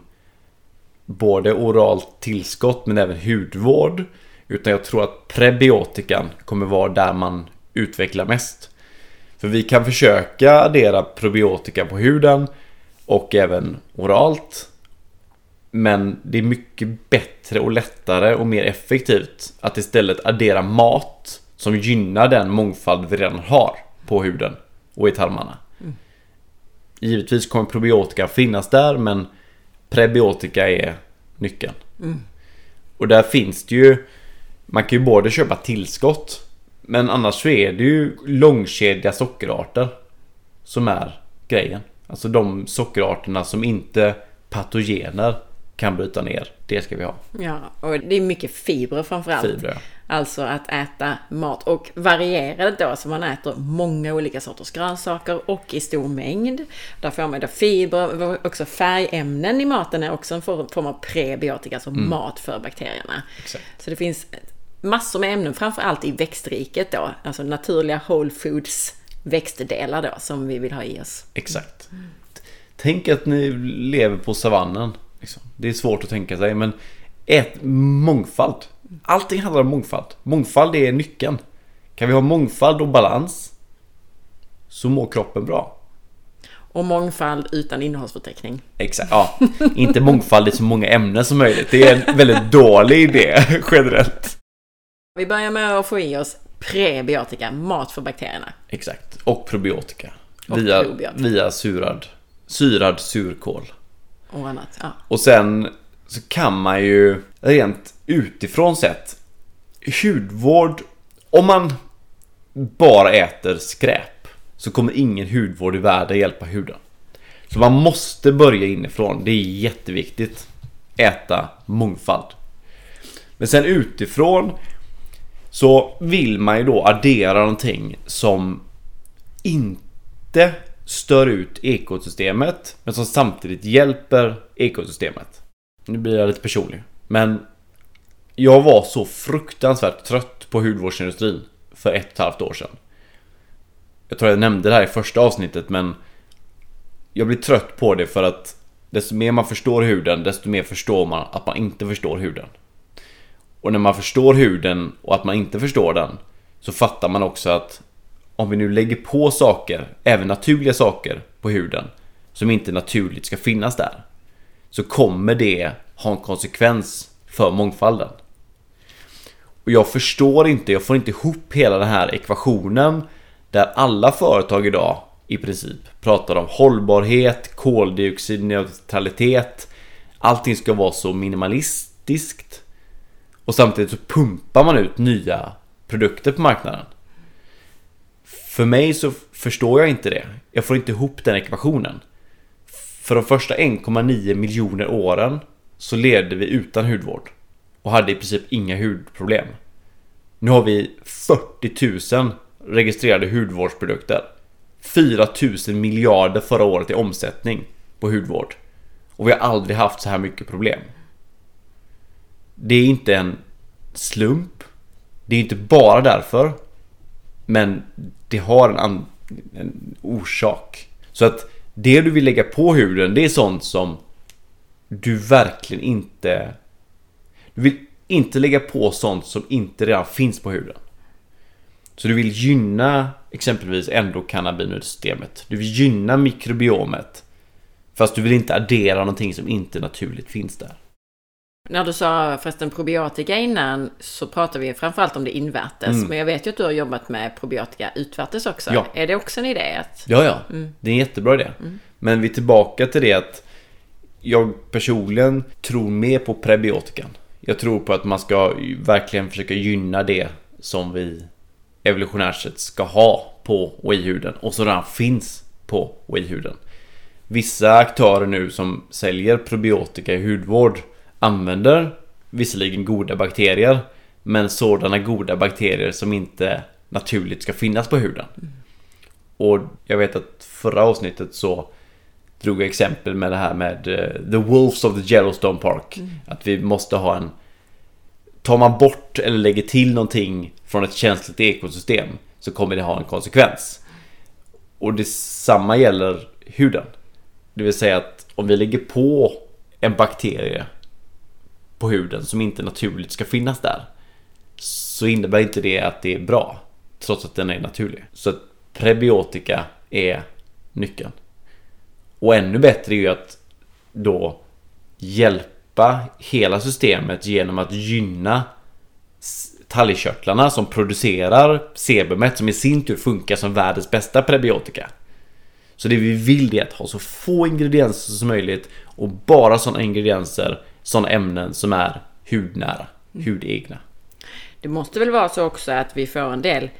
både oralt tillskott men även hudvård. Utan jag tror att prebiotikan kommer vara där man utvecklar mest. För vi kan försöka addera probiotika på huden och även oralt. Men det är mycket bättre och lättare och mer effektivt att istället addera mat som gynnar den mångfald vi redan har på huden och i tarmarna. Mm. Givetvis kommer probiotika finnas där men prebiotika är nyckeln. Mm. Och där finns det ju Man kan ju både köpa tillskott Men annars så är det ju långkedjiga sockerarter Som är grejen. Alltså de sockerarterna som inte patogener kan bryta ner. Det ska vi ha. Ja, och det är mycket fibrer framförallt. Fibrer. Alltså att äta mat och variera det då så man äter många olika sorters grönsaker och i stor mängd. Där får man då fibrer, också färgämnen i maten är också en form av prebiotika, alltså mm. mat för bakterierna. Exakt. Så det finns massor med ämnen, framförallt i växtriket då, alltså naturliga whole foods växtdelar då som vi vill ha i oss. Exakt. Mm. Tänk att ni lever på savannen. Liksom. Det är svårt att tänka sig men ät mångfald. Allting handlar om mångfald. Mångfald är nyckeln. Kan vi ha mångfald och balans så mår kroppen bra. Och mångfald utan innehållsförteckning. Exakt, ja. Inte mångfald i så många ämnen som möjligt. Det är en väldigt dålig idé generellt. Vi börjar med att få i oss Prebiotika, mat för bakterierna. Exakt. Och probiotika. Och via, probiotika. via surad, syrad surkål. Och annat. Ja. Och sen så kan man ju rent utifrån sett hudvård, om man bara äter skräp så kommer ingen hudvård i världen hjälpa huden. Så man måste börja inifrån, det är jätteviktigt. Äta mångfald. Men sen utifrån så vill man ju då addera någonting som inte stör ut ekosystemet men som samtidigt hjälper ekosystemet. Nu blir jag lite personlig. Men jag var så fruktansvärt trött på hudvårdsindustrin för ett och ett halvt år sedan. Jag tror jag nämnde det här i första avsnittet men jag blir trött på det för att desto mer man förstår huden desto mer förstår man att man inte förstår huden. Och när man förstår huden och att man inte förstår den så fattar man också att om vi nu lägger på saker, även naturliga saker på huden som inte naturligt ska finnas där så kommer det ha en konsekvens för mångfalden. Och jag förstår inte, jag får inte ihop hela den här ekvationen där alla företag idag i princip pratar om hållbarhet, koldioxidneutralitet. Allting ska vara så minimalistiskt. Och samtidigt så pumpar man ut nya produkter på marknaden. För mig så förstår jag inte det. Jag får inte ihop den ekvationen. För de första 1,9 miljoner åren så levde vi utan hudvård och hade i princip inga hudproblem. Nu har vi 40 000 registrerade hudvårdsprodukter. 4 000 miljarder förra året i omsättning på hudvård. Och vi har aldrig haft så här mycket problem. Det är inte en slump. Det är inte bara därför. Men det har en, en orsak. Så att det du vill lägga på huden, det är sånt som du verkligen inte... Du vill inte lägga på sånt som inte redan finns på huden. Så du vill gynna exempelvis endokannabinoidsystemet. Du vill gynna mikrobiomet. Fast du vill inte addera någonting som inte naturligt finns där. När du sa förresten probiotika innan så pratade vi framförallt om det invärtes. Men jag vet ju att du har jobbat med probiotika utvärtes också. Mm. Ja. Är det också en idé? Att... Ja, ja. Det är en jättebra idé. Men vi är tillbaka till det att jag personligen tror mer på prebiotikan. Jag tror på att man ska verkligen försöka gynna det som vi evolutionärt sett ska ha på och i huden och som redan finns på och i huden. Vissa aktörer nu som säljer probiotika i hudvård använder visserligen goda bakterier men sådana goda bakterier som inte naturligt ska finnas på huden. Och jag vet att förra avsnittet så drog exempel med det här med eh, The Wolves of the Yellowstone Park. Att vi måste ha en... Tar man bort eller lägger till någonting från ett känsligt ekosystem så kommer det ha en konsekvens. Och detsamma gäller huden. Det vill säga att om vi lägger på en bakterie på huden som inte naturligt ska finnas där så innebär inte det att det är bra trots att den är naturlig. Så att prebiotika är nyckeln. Och ännu bättre är ju att då hjälpa hela systemet genom att gynna talgkörtlarna som producerar sebumet som i sin tur funkar som världens bästa prebiotika. Så det vi vill är att ha så få ingredienser som möjligt och bara sådana ingredienser, sådana ämnen som är hudnära, hudegna. Det måste väl vara så också att vi får en del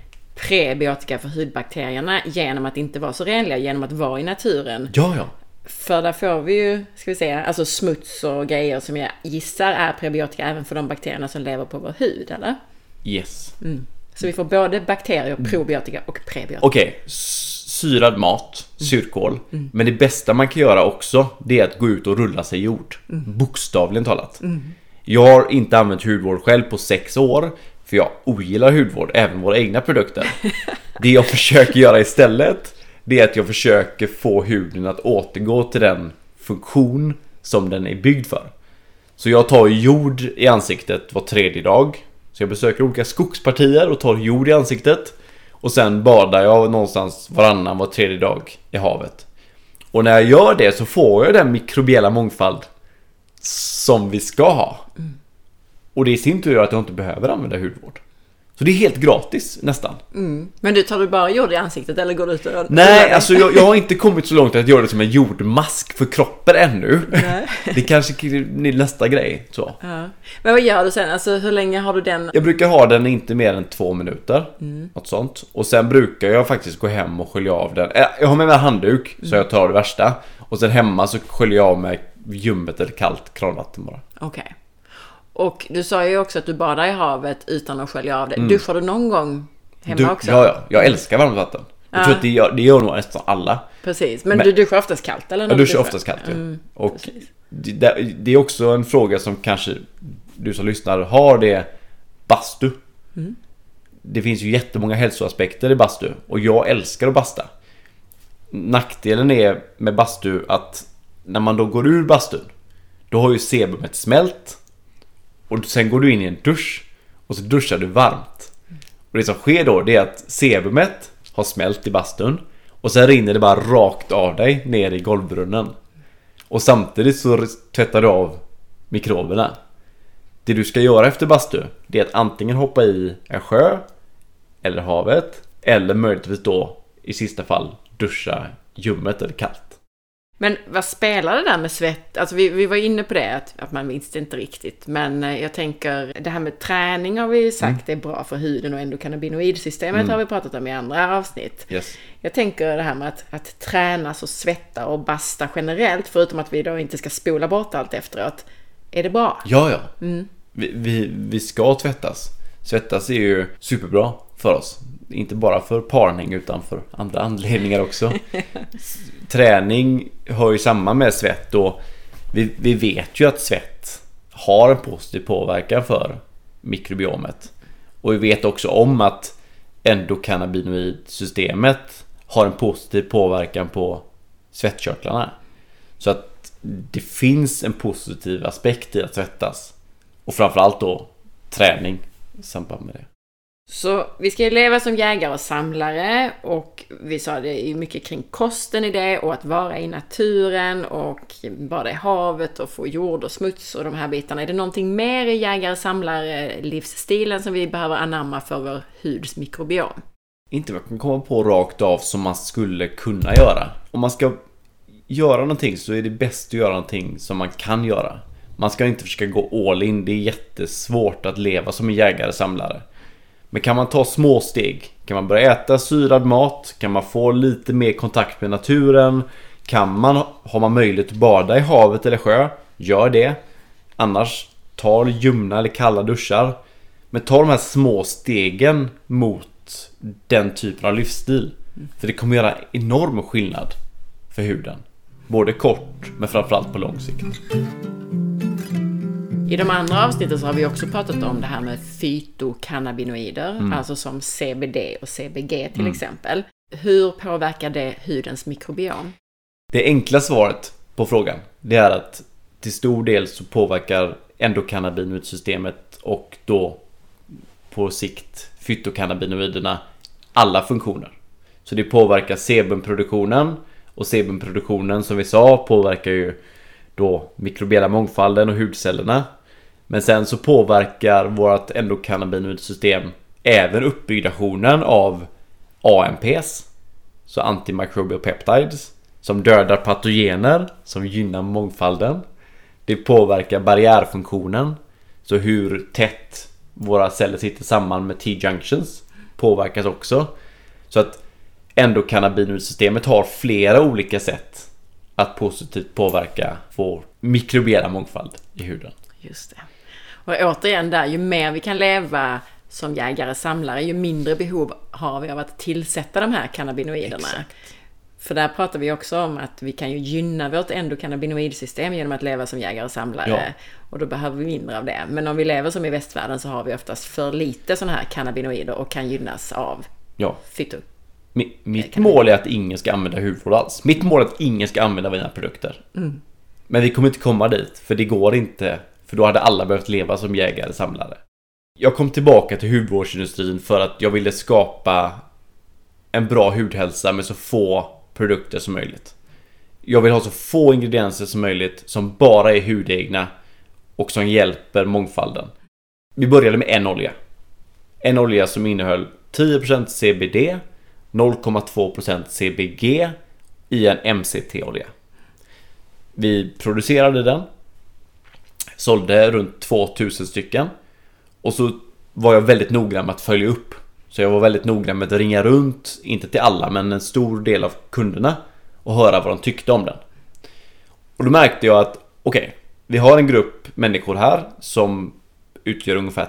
prebiotika för hudbakterierna genom att inte vara så renliga, genom att vara i naturen. Ja, ja. För där får vi ju, ska vi säga, alltså smuts och grejer som jag gissar är prebiotika även för de bakterierna som lever på vår hud, eller? Yes. Så vi får både bakterier, probiotika och prebiotika. Okej, s- syrad mat, surkål. Men det bästa man kan göra också, det är att gå ut och rulla sig i jord. Bokstavligen talat. Jag har inte använt hudvård själv på sex år. För jag ogillar hudvård, även våra egna produkter. Det jag försöker göra istället, det är att jag försöker få huden att återgå till den funktion som den är byggd för. Så jag tar jord i ansiktet var tredje dag. Så jag besöker olika skogspartier och tar jord i ansiktet. Och sen badar jag någonstans varannan, var tredje dag i havet. Och när jag gör det så får jag den mikrobiella mångfald som vi ska ha. Mm. Och det i sin tur gör att jag inte behöver använda hudvård. Så det är helt gratis nästan. Mm. Men du, tar du bara jord i ansiktet eller går du ut och... Nej, alltså jag, jag har inte kommit så långt att göra det som en jordmask för kroppen ännu. Nej. Det kanske är nästa grej. Så. Ja. Men vad gör du sen? Alltså hur länge har du den? Jag brukar ha den inte mer än två minuter. Något sånt. Och sen brukar jag faktiskt gå hem och skölja av den. Äh, Jag har med mig en handduk så jag tar det värsta. Och sen hemma så sköljer jag av med ljummet eller kallt kranvatten bara. Okej. Och du sa ju också att du badar i havet utan att skölja av det. Duschar du någon gång hemma Mm. Du, också? ja, ja. Jag älskar varmt vatten. Jag Ja. tror att det gör, det gör nog nästan alla. Precis. Men, Men- du duschar oftast kallt eller? Jag du duschar oftast kallt ju. Mm, Och det- det är också en fråga som kanske du som lyssnar har det bastu. Mm. Det finns ju jättemånga hälsoaspekter i bastu och jag älskar att basta. Nackdelen är med bastu att när man då går ur bastun då har ju sebumet smält och sen går du in i en dusch och så duschar du varmt. Och det som sker då det är att sebumet har smält i bastun och sen rinner det bara rakt av dig ner i golvbrunnen. Och samtidigt så tvättar du av mikroberna. Det du ska göra efter bastu det är att antingen hoppa i en sjö eller havet eller möjligtvis då i sista fall duscha ljummet eller kallt. Men vad spelar det där med svett? Alltså vi, vi var inne på det, att, att man visste inte riktigt. Men eh, jag tänker, det här med träning har vi ju sagt är bra för huden och endokannabinoidsystemet har vi pratat om i andra avsnitt. Yes. Jag tänker det här med att, att tränas och svetta och basta generellt, förutom att vi då inte ska spola bort allt efteråt. Är det bra? Ja, ja. Vi, vi, vi ska tvättas. Svettas är ju superbra för oss. Inte bara för parning utan för andra anledningar också. Träning hör ju samman med svett och vi, vi vet ju att svett har en positiv påverkan för mikrobiomet. Och vi vet också om att endokannabinoidsystemet har en positiv påverkan på svettkörtlarna. Så att det finns en positiv aspekt i att svettas. Och framförallt då träning i samband med det. Så vi ska ju leva som jägare och samlare och vi sa det är mycket kring kosten i det och att vara i naturen och bada i havet och få jord och smuts och de här bitarna. Är det någonting mer i jägare och samlare livsstilen som vi behöver anamma för vår huds mikrobiom? Inte vad jag kan komma på rakt av som man skulle kunna göra. Om man ska göra någonting så är det bäst att göra någonting som man kan göra. Man ska inte försöka gå all in. Det är jättesvårt att leva som en jägare-samlare. Men kan man ta små steg? Kan man börja äta syrad mat? Kan man få lite mer kontakt med naturen? Kan man, har man möjlighet att bada i havet eller sjö? Gör det. Annars, ta ljumna eller kalla duschar. Men ta de här små stegen mot den typen av livsstil. För det kommer göra enorm skillnad för huden. Både kort men framförallt på lång sikt. I de andra avsnitten så har vi också pratat om det här med fytokannabinoider, alltså som CBD och CBG till exempel. Hur påverkar det hudens mikrobiom? Det enkla svaret på frågan det är att till stor del så påverkar endokannabinoidsystemet och då på sikt fytokannabinoiderna alla funktioner. Så det påverkar sebumproduktionen och sebumproduktionen som vi sa påverkar ju då mikrobiella mångfalden och hudcellerna. Men sen så påverkar vårt endokannabinoidsystem även uppbyggnationen av AMPs, så antimicrobial peptides, som dödar patogener som gynnar mångfalden. Det påverkar barriärfunktionen, så hur tätt våra celler sitter samman med T-junctions påverkas också. Så att endokannabinoidsystemet har flera olika sätt att positivt påverka vår mikrobiella mångfald i huden. Just det. Och återigen där, ju mer vi kan leva som jägare-samlare, ju mindre behov har vi av att tillsätta de här cannabinoiderna. Exakt. För där pratar vi också om att vi kan ju gynna vårt endokannabinoidsystem genom att leva som jägare-samlare. Ja. Och då behöver vi mindre av det. Men om vi lever som i västvärlden så har vi oftast för lite sådana här cannabinoider och kan gynnas av Ja, fyto. Mi- mitt mål är att ingen ska använda hudvård alls. Mitt mål är att ingen ska använda mina produkter. Men vi kommer inte komma dit, för det går inte. För då hade alla behövt leva som jägare samlare. Jag kom tillbaka till hudvårdsindustrin för att jag ville skapa en bra hudhälsa med så få produkter som möjligt. Jag vill ha så få ingredienser som möjligt som bara är hudegna och som hjälper mångfalden. Vi började med en olja. en olja som innehöll 10% CBD, 0,2% CBG i en MCT-olja. Vi producerade den, sålde runt 2000 stycken och så var jag väldigt noggrann med att följa upp. Så jag var väldigt noggrann med att ringa runt, inte till alla men en stor del av kunderna och höra vad de tyckte om den. Och då märkte jag att okej, okay, vi har en grupp människor här som utgör ungefär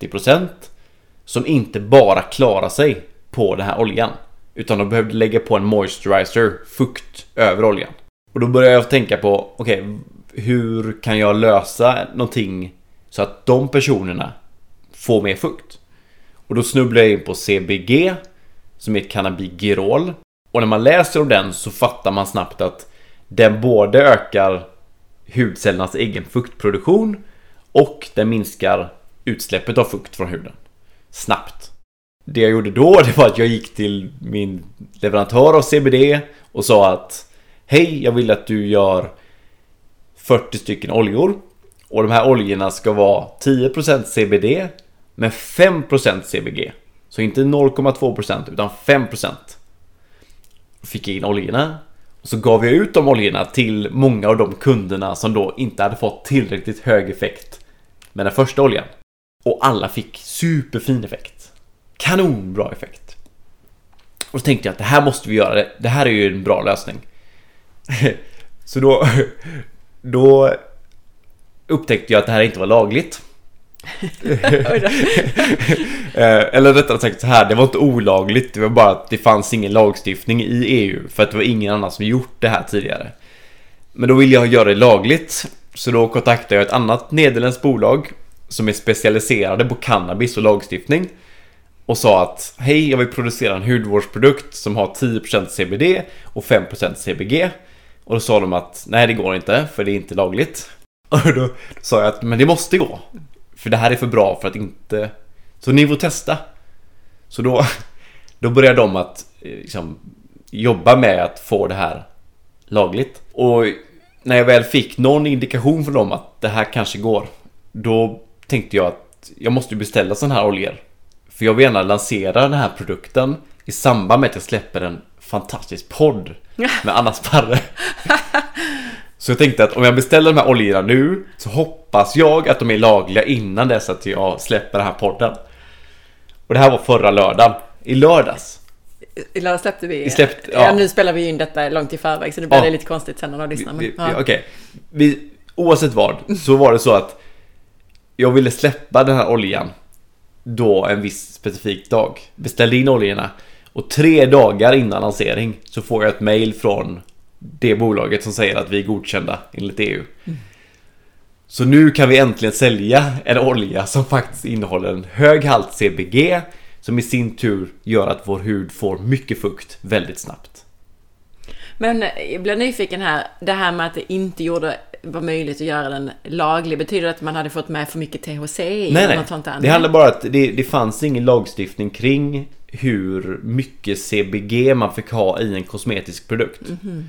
30% som inte bara klarar sig på den här oljan. Utan de behövde lägga på en moisturizer, fukt, över oljan. Och då började jag tänka på, okej, okay, hur kan jag lösa någonting så att de personerna får mer fukt? Och då snubblar jag in på CBG, som är cannabigirol. Och när man läser om den så fattar man snabbt att den både ökar hudcellernas egen fuktproduktion och den minskar utsläppet av fukt från huden. Snabbt. Det jag gjorde då det var att jag gick till min leverantör av CBD och sa att Hej, jag vill att du gör 40 stycken oljor och de här oljorna ska vara 10% CBD med 5% CBG. Så inte 0,2% utan 5%. Fick jag in oljorna och så gav jag ut de oljorna till många av de kunderna som då inte hade fått tillräckligt hög effekt med den första oljan. Och alla fick superfin effekt. Kanonbra effekt. Och så tänkte jag att det här måste vi göra. Det, det här är ju en bra lösning. så då, då upptäckte jag att det här inte var lagligt. Eh, eller rättare sagt så här, det var inte olagligt. Det var bara att det fanns ingen lagstiftning i EU. För att det var ingen annan som gjort det här tidigare. Men då ville jag göra det lagligt. Så då kontaktade jag ett annat nederländskt bolag som är specialiserade på cannabis och lagstiftning. Och sa att hej, jag vill producera en hudvårdsprodukt som har 10% CBD och 5% CBG. Och då sa de att nej, det går inte för det är inte lagligt. Och då, sa jag att men det måste gå. För det här är för bra för att inte... Så ni får testa. Så då, då började de att eh, liksom, jobba med att få det här lagligt. Och när jag väl fick någon indikation från dem att det här kanske går. Då tänkte jag att jag måste beställa sådana här oljor. För jag vill gärna lansera den här produkten i samband med att jag släpper en fantastisk podd med Anna Sparre. Så jag tänkte att om jag beställer de här oljorna nu så hoppas jag att de är lagliga innan dess att jag släpper den här podden. Och det här var förra lördagen. I lördags. I lördags släppte vi. vi släppte, ja. ja. nu spelar vi in detta långt i förväg så det blir ja. lite konstigt sen när de lyssnar. Ja. Okej. Okay. Oavsett vad så var det så att jag ville släppa den här oljan då en viss specifik dag. Beställde in oljorna och tre dagar innan lansering så får jag ett mail från det bolaget som säger att vi är godkända enligt EU. Mm. Så nu kan vi äntligen sälja en olja som faktiskt innehåller en hög halt CBG som i sin tur gör att vår hud får mycket fukt väldigt snabbt. Men jag blir nyfiken här, det här med att det inte gjorde, var möjligt att göra den laglig, betyder det att man hade fått med för mycket THC? Nej, nej. Något sånt där? Det handlar bara om att det, det fanns ingen lagstiftning kring hur mycket CBG man fick ha i en kosmetisk produkt. Mm -hmm.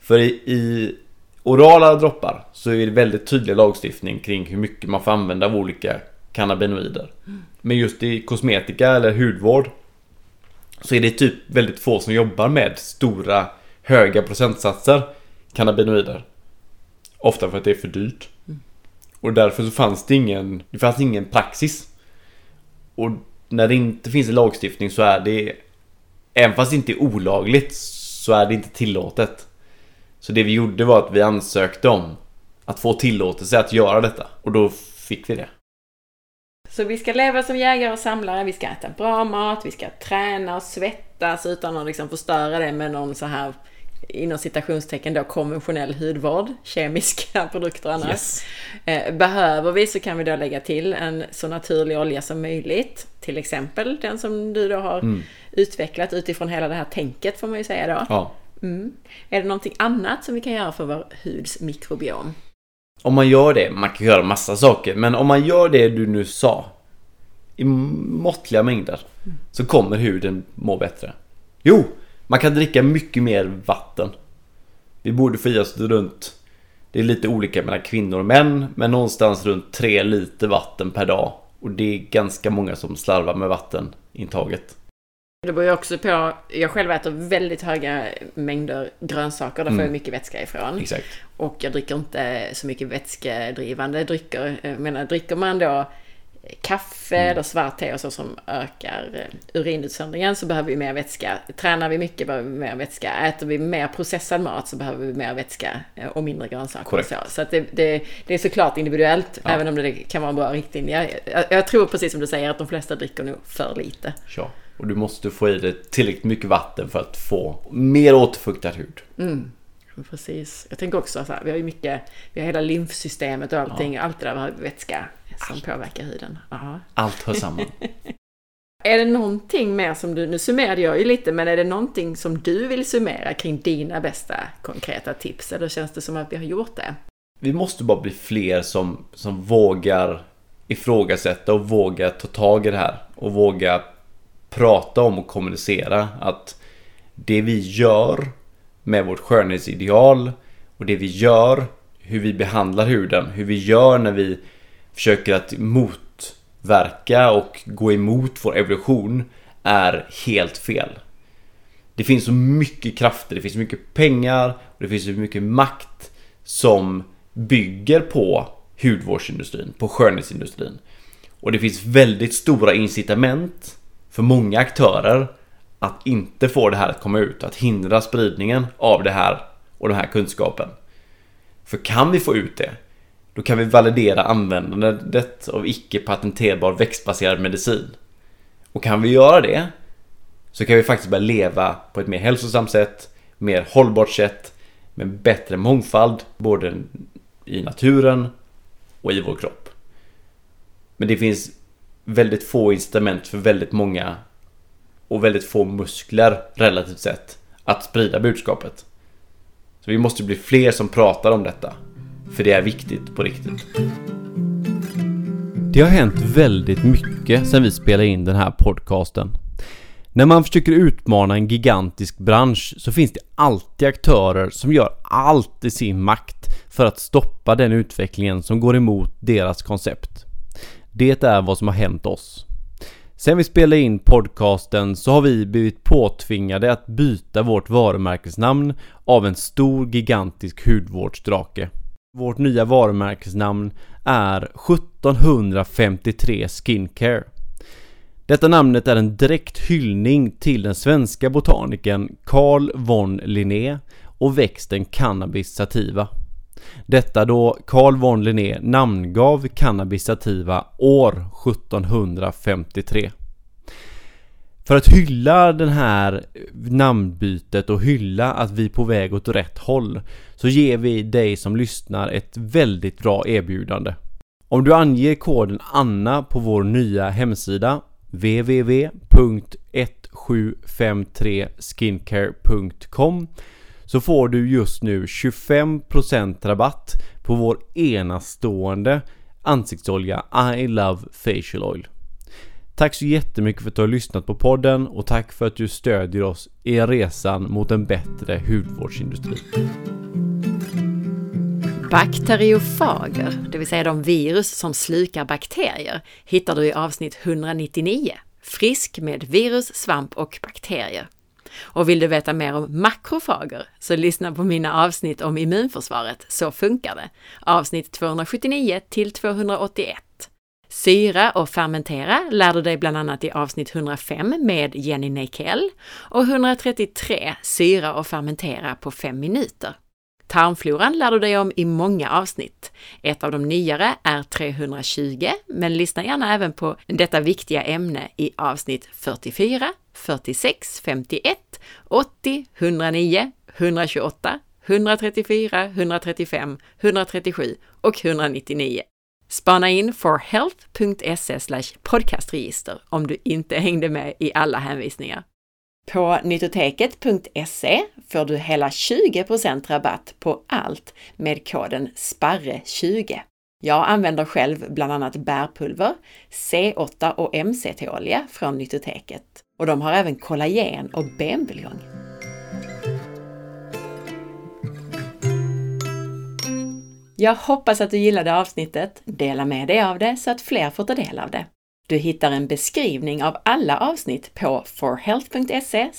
För i, i, orala droppar så är det väldigt tydlig lagstiftning kring hur mycket man får använda av olika cannabinoider. Mm. Men just i kosmetika eller hudvård så är det typ väldigt få som jobbar med stora höga procentsatser cannabinoider. Ofta för att det är för dyrt. Mm. Och därför så fanns det ingen, det fanns ingen praxis. Och när det inte finns en lagstiftning så är det, även fast det inte är olagligt, så är det inte tillåtet. Så det vi gjorde var att vi ansökte om att få tillåtelse att göra detta. Och då fick vi det. Så vi ska leva som jägare och samlare, vi ska äta bra mat, vi ska träna och svettas utan att liksom förstöra det med någon så här inom citationstecken då konventionell hudvård, kemiska produkter annars. Yes. Eh, behöver vi så kan vi då lägga till en så naturlig olja som möjligt. Till exempel den som du då har mm. utvecklat utifrån hela det här tänket får man ju säga då. Ja. Mm. Är det någonting annat som vi kan göra för vår huds mikrobiom? Om man gör det, man kan göra massa saker, men om man gör det du nu sa i måttliga mängder mm. så kommer huden må bättre. Jo, man kan dricka mycket mer vatten. Vi borde få i oss runt, det är lite olika mellan kvinnor och män, men någonstans runt 3 liter vatten per dag. Och det är ganska många som slarvar med vattenintaget. Det beror ju också på, jag själv äter väldigt höga mängder grönsaker, där får Mm. jag mycket vätska ifrån. Exakt. Och jag dricker inte så mycket vätskedrivande drycker. Jag menar, dricker man då kaffe Mm. eller svart te och så som ökar eh, urinutsöndringen så behöver vi mer vätska. Tränar vi mycket behöver vi mer vätska. Äter vi mer processad mat så behöver vi mer vätska eh, och mindre grönsaker. Och så så det, det, det är såklart individuellt, Ja. även om det kan vara en bra riktlinje. Jag, jag tror precis som du säger att de flesta dricker nog för lite. Ja. Och du måste få i dig tillräckligt mycket vatten för att få mer återfuktad hud. Mm. Precis. Jag tänker också så här, vi har ju mycket, vi har hela lymfsystemet och allting, allt det där har vätska som påverkar huden. Aha. Allt hör samman. Är det någonting mer som du, nu summerade jag ju lite, men är det någonting som du vill summera kring dina bästa konkreta tips? Eller känns det som att vi har gjort det? Vi måste bara bli fler som, som vågar ifrågasätta och vågar ta tag i det här. Och våga prata om och kommunicera att det vi gör med vårt skönhetsideal och det vi gör, hur vi behandlar huden, hur vi gör när vi försöker att motverka och gå emot vår evolution är helt fel. Det finns så mycket krafter, det finns så mycket pengar och det finns så mycket makt som bygger på hudvårdsindustrin, på skönhetsindustrin. Och det finns väldigt stora incitament för många aktörer att inte få det här att komma ut, att hindra spridningen av det här och den här kunskapen. För kan vi få ut det, då kan vi validera användandet av icke patenterbar växtbaserad medicin. Och kan vi göra det så kan vi faktiskt börja leva på ett mer hälsosamt sätt, mer hållbart sätt, med bättre mångfald både i naturen och i vår kropp. Men det finns väldigt få incitament för väldigt många och väldigt få muskler relativt sett att sprida budskapet. Så vi måste bli fler som pratar om detta. För det är viktigt på riktigt. Det har hänt väldigt mycket sedan vi spelade in den här podcasten. När man försöker utmana en gigantisk bransch så finns det alltid aktörer som gör allt i sin makt för att stoppa den utvecklingen som går emot deras koncept. Det är vad som har hänt oss. Sen vi spelade in podcasten så har vi blivit påtvingade att byta vårt varumärkesnamn av en stor gigantisk hudvårdsdrake. Vårt nya varumärkesnamn är 1753 Skincare. Detta namnet är en direkt hyllning till den svenska botanikern Carl von Linné och växten Cannabis sativa. Detta då Carl von Linné namngav Cannabis sativa år 1753. För att hylla den här namnbytet och hylla att vi är på väg åt rätt håll så ger vi dig som lyssnar ett väldigt bra erbjudande. Om du anger koden ANNA på vår nya hemsida www.1753skincare.com så får du just nu 25% rabatt på vår enastående ansiktsolja I Love Facial Oil. Tack så jättemycket för att du har lyssnat på podden och tack för att du stödjer oss i resan mot en bättre hudvårdsindustri. Bakteriofager, det vill säga de virus som slukar bakterier, hittar du i avsnitt 199. Frisk med virus, svamp och bakterier. Och vill du veta mer om makrofager så lyssna på mina avsnitt om immunförsvaret, Så funkar det. Avsnitt 279 till 281. Syra och fermentera lär du dig bland annat i avsnitt 105 med Jenny Neikell och 133 Syra och fermentera på 5 minuter. Tarmfloran lär du dig om i många avsnitt. Ett av de nyare är 320, men lyssna gärna även på detta viktiga ämne i avsnitt 44, 46, 51, 80, 109, 128, 134, 135, 137 och 199. Spana in forhealth.se podcastregister om du inte hängde med i alla hänvisningar. På nyttoteket.se får du hela 20% rabatt på allt med koden SPARRE20. Jag använder själv bland annat bärpulver, C8 och MCT-olja från Nyttoteket. Och de har även kollagen och benbuljong. Jag hoppas att du gillade avsnittet. Dela med dig av det så att fler får ta del av det. Du hittar en beskrivning av alla avsnitt på forhealth.se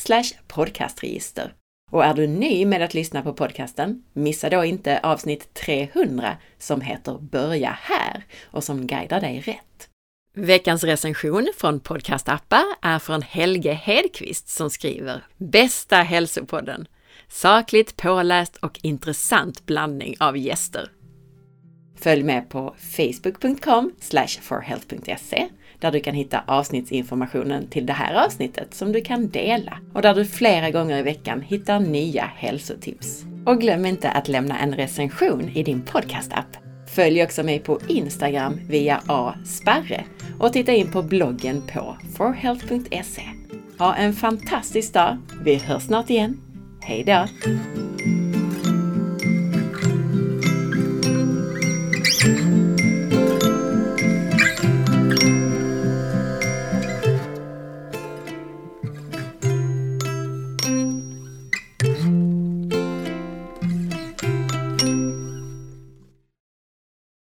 podcastregister. Och är du ny med att lyssna på podcasten, missa då inte avsnitt 300 som heter Börja här och som guidar dig rätt. Veckans recension från podcastappar är från Helge Hedqvist som skriver Bästa hälsopodden! Sakligt påläst och intressant blandning av gäster. Följ med på facebook.com forhealth.se där du kan hitta avsnittsinformationen till det här avsnittet som du kan dela och där du flera gånger i veckan hittar nya hälsotips. Och glöm inte att lämna en recension i din podcastapp. Följ också mig på Instagram via asparre och titta in på bloggen på forhealth.se. Ha en fantastisk dag! Vi hörs snart igen. Hej då!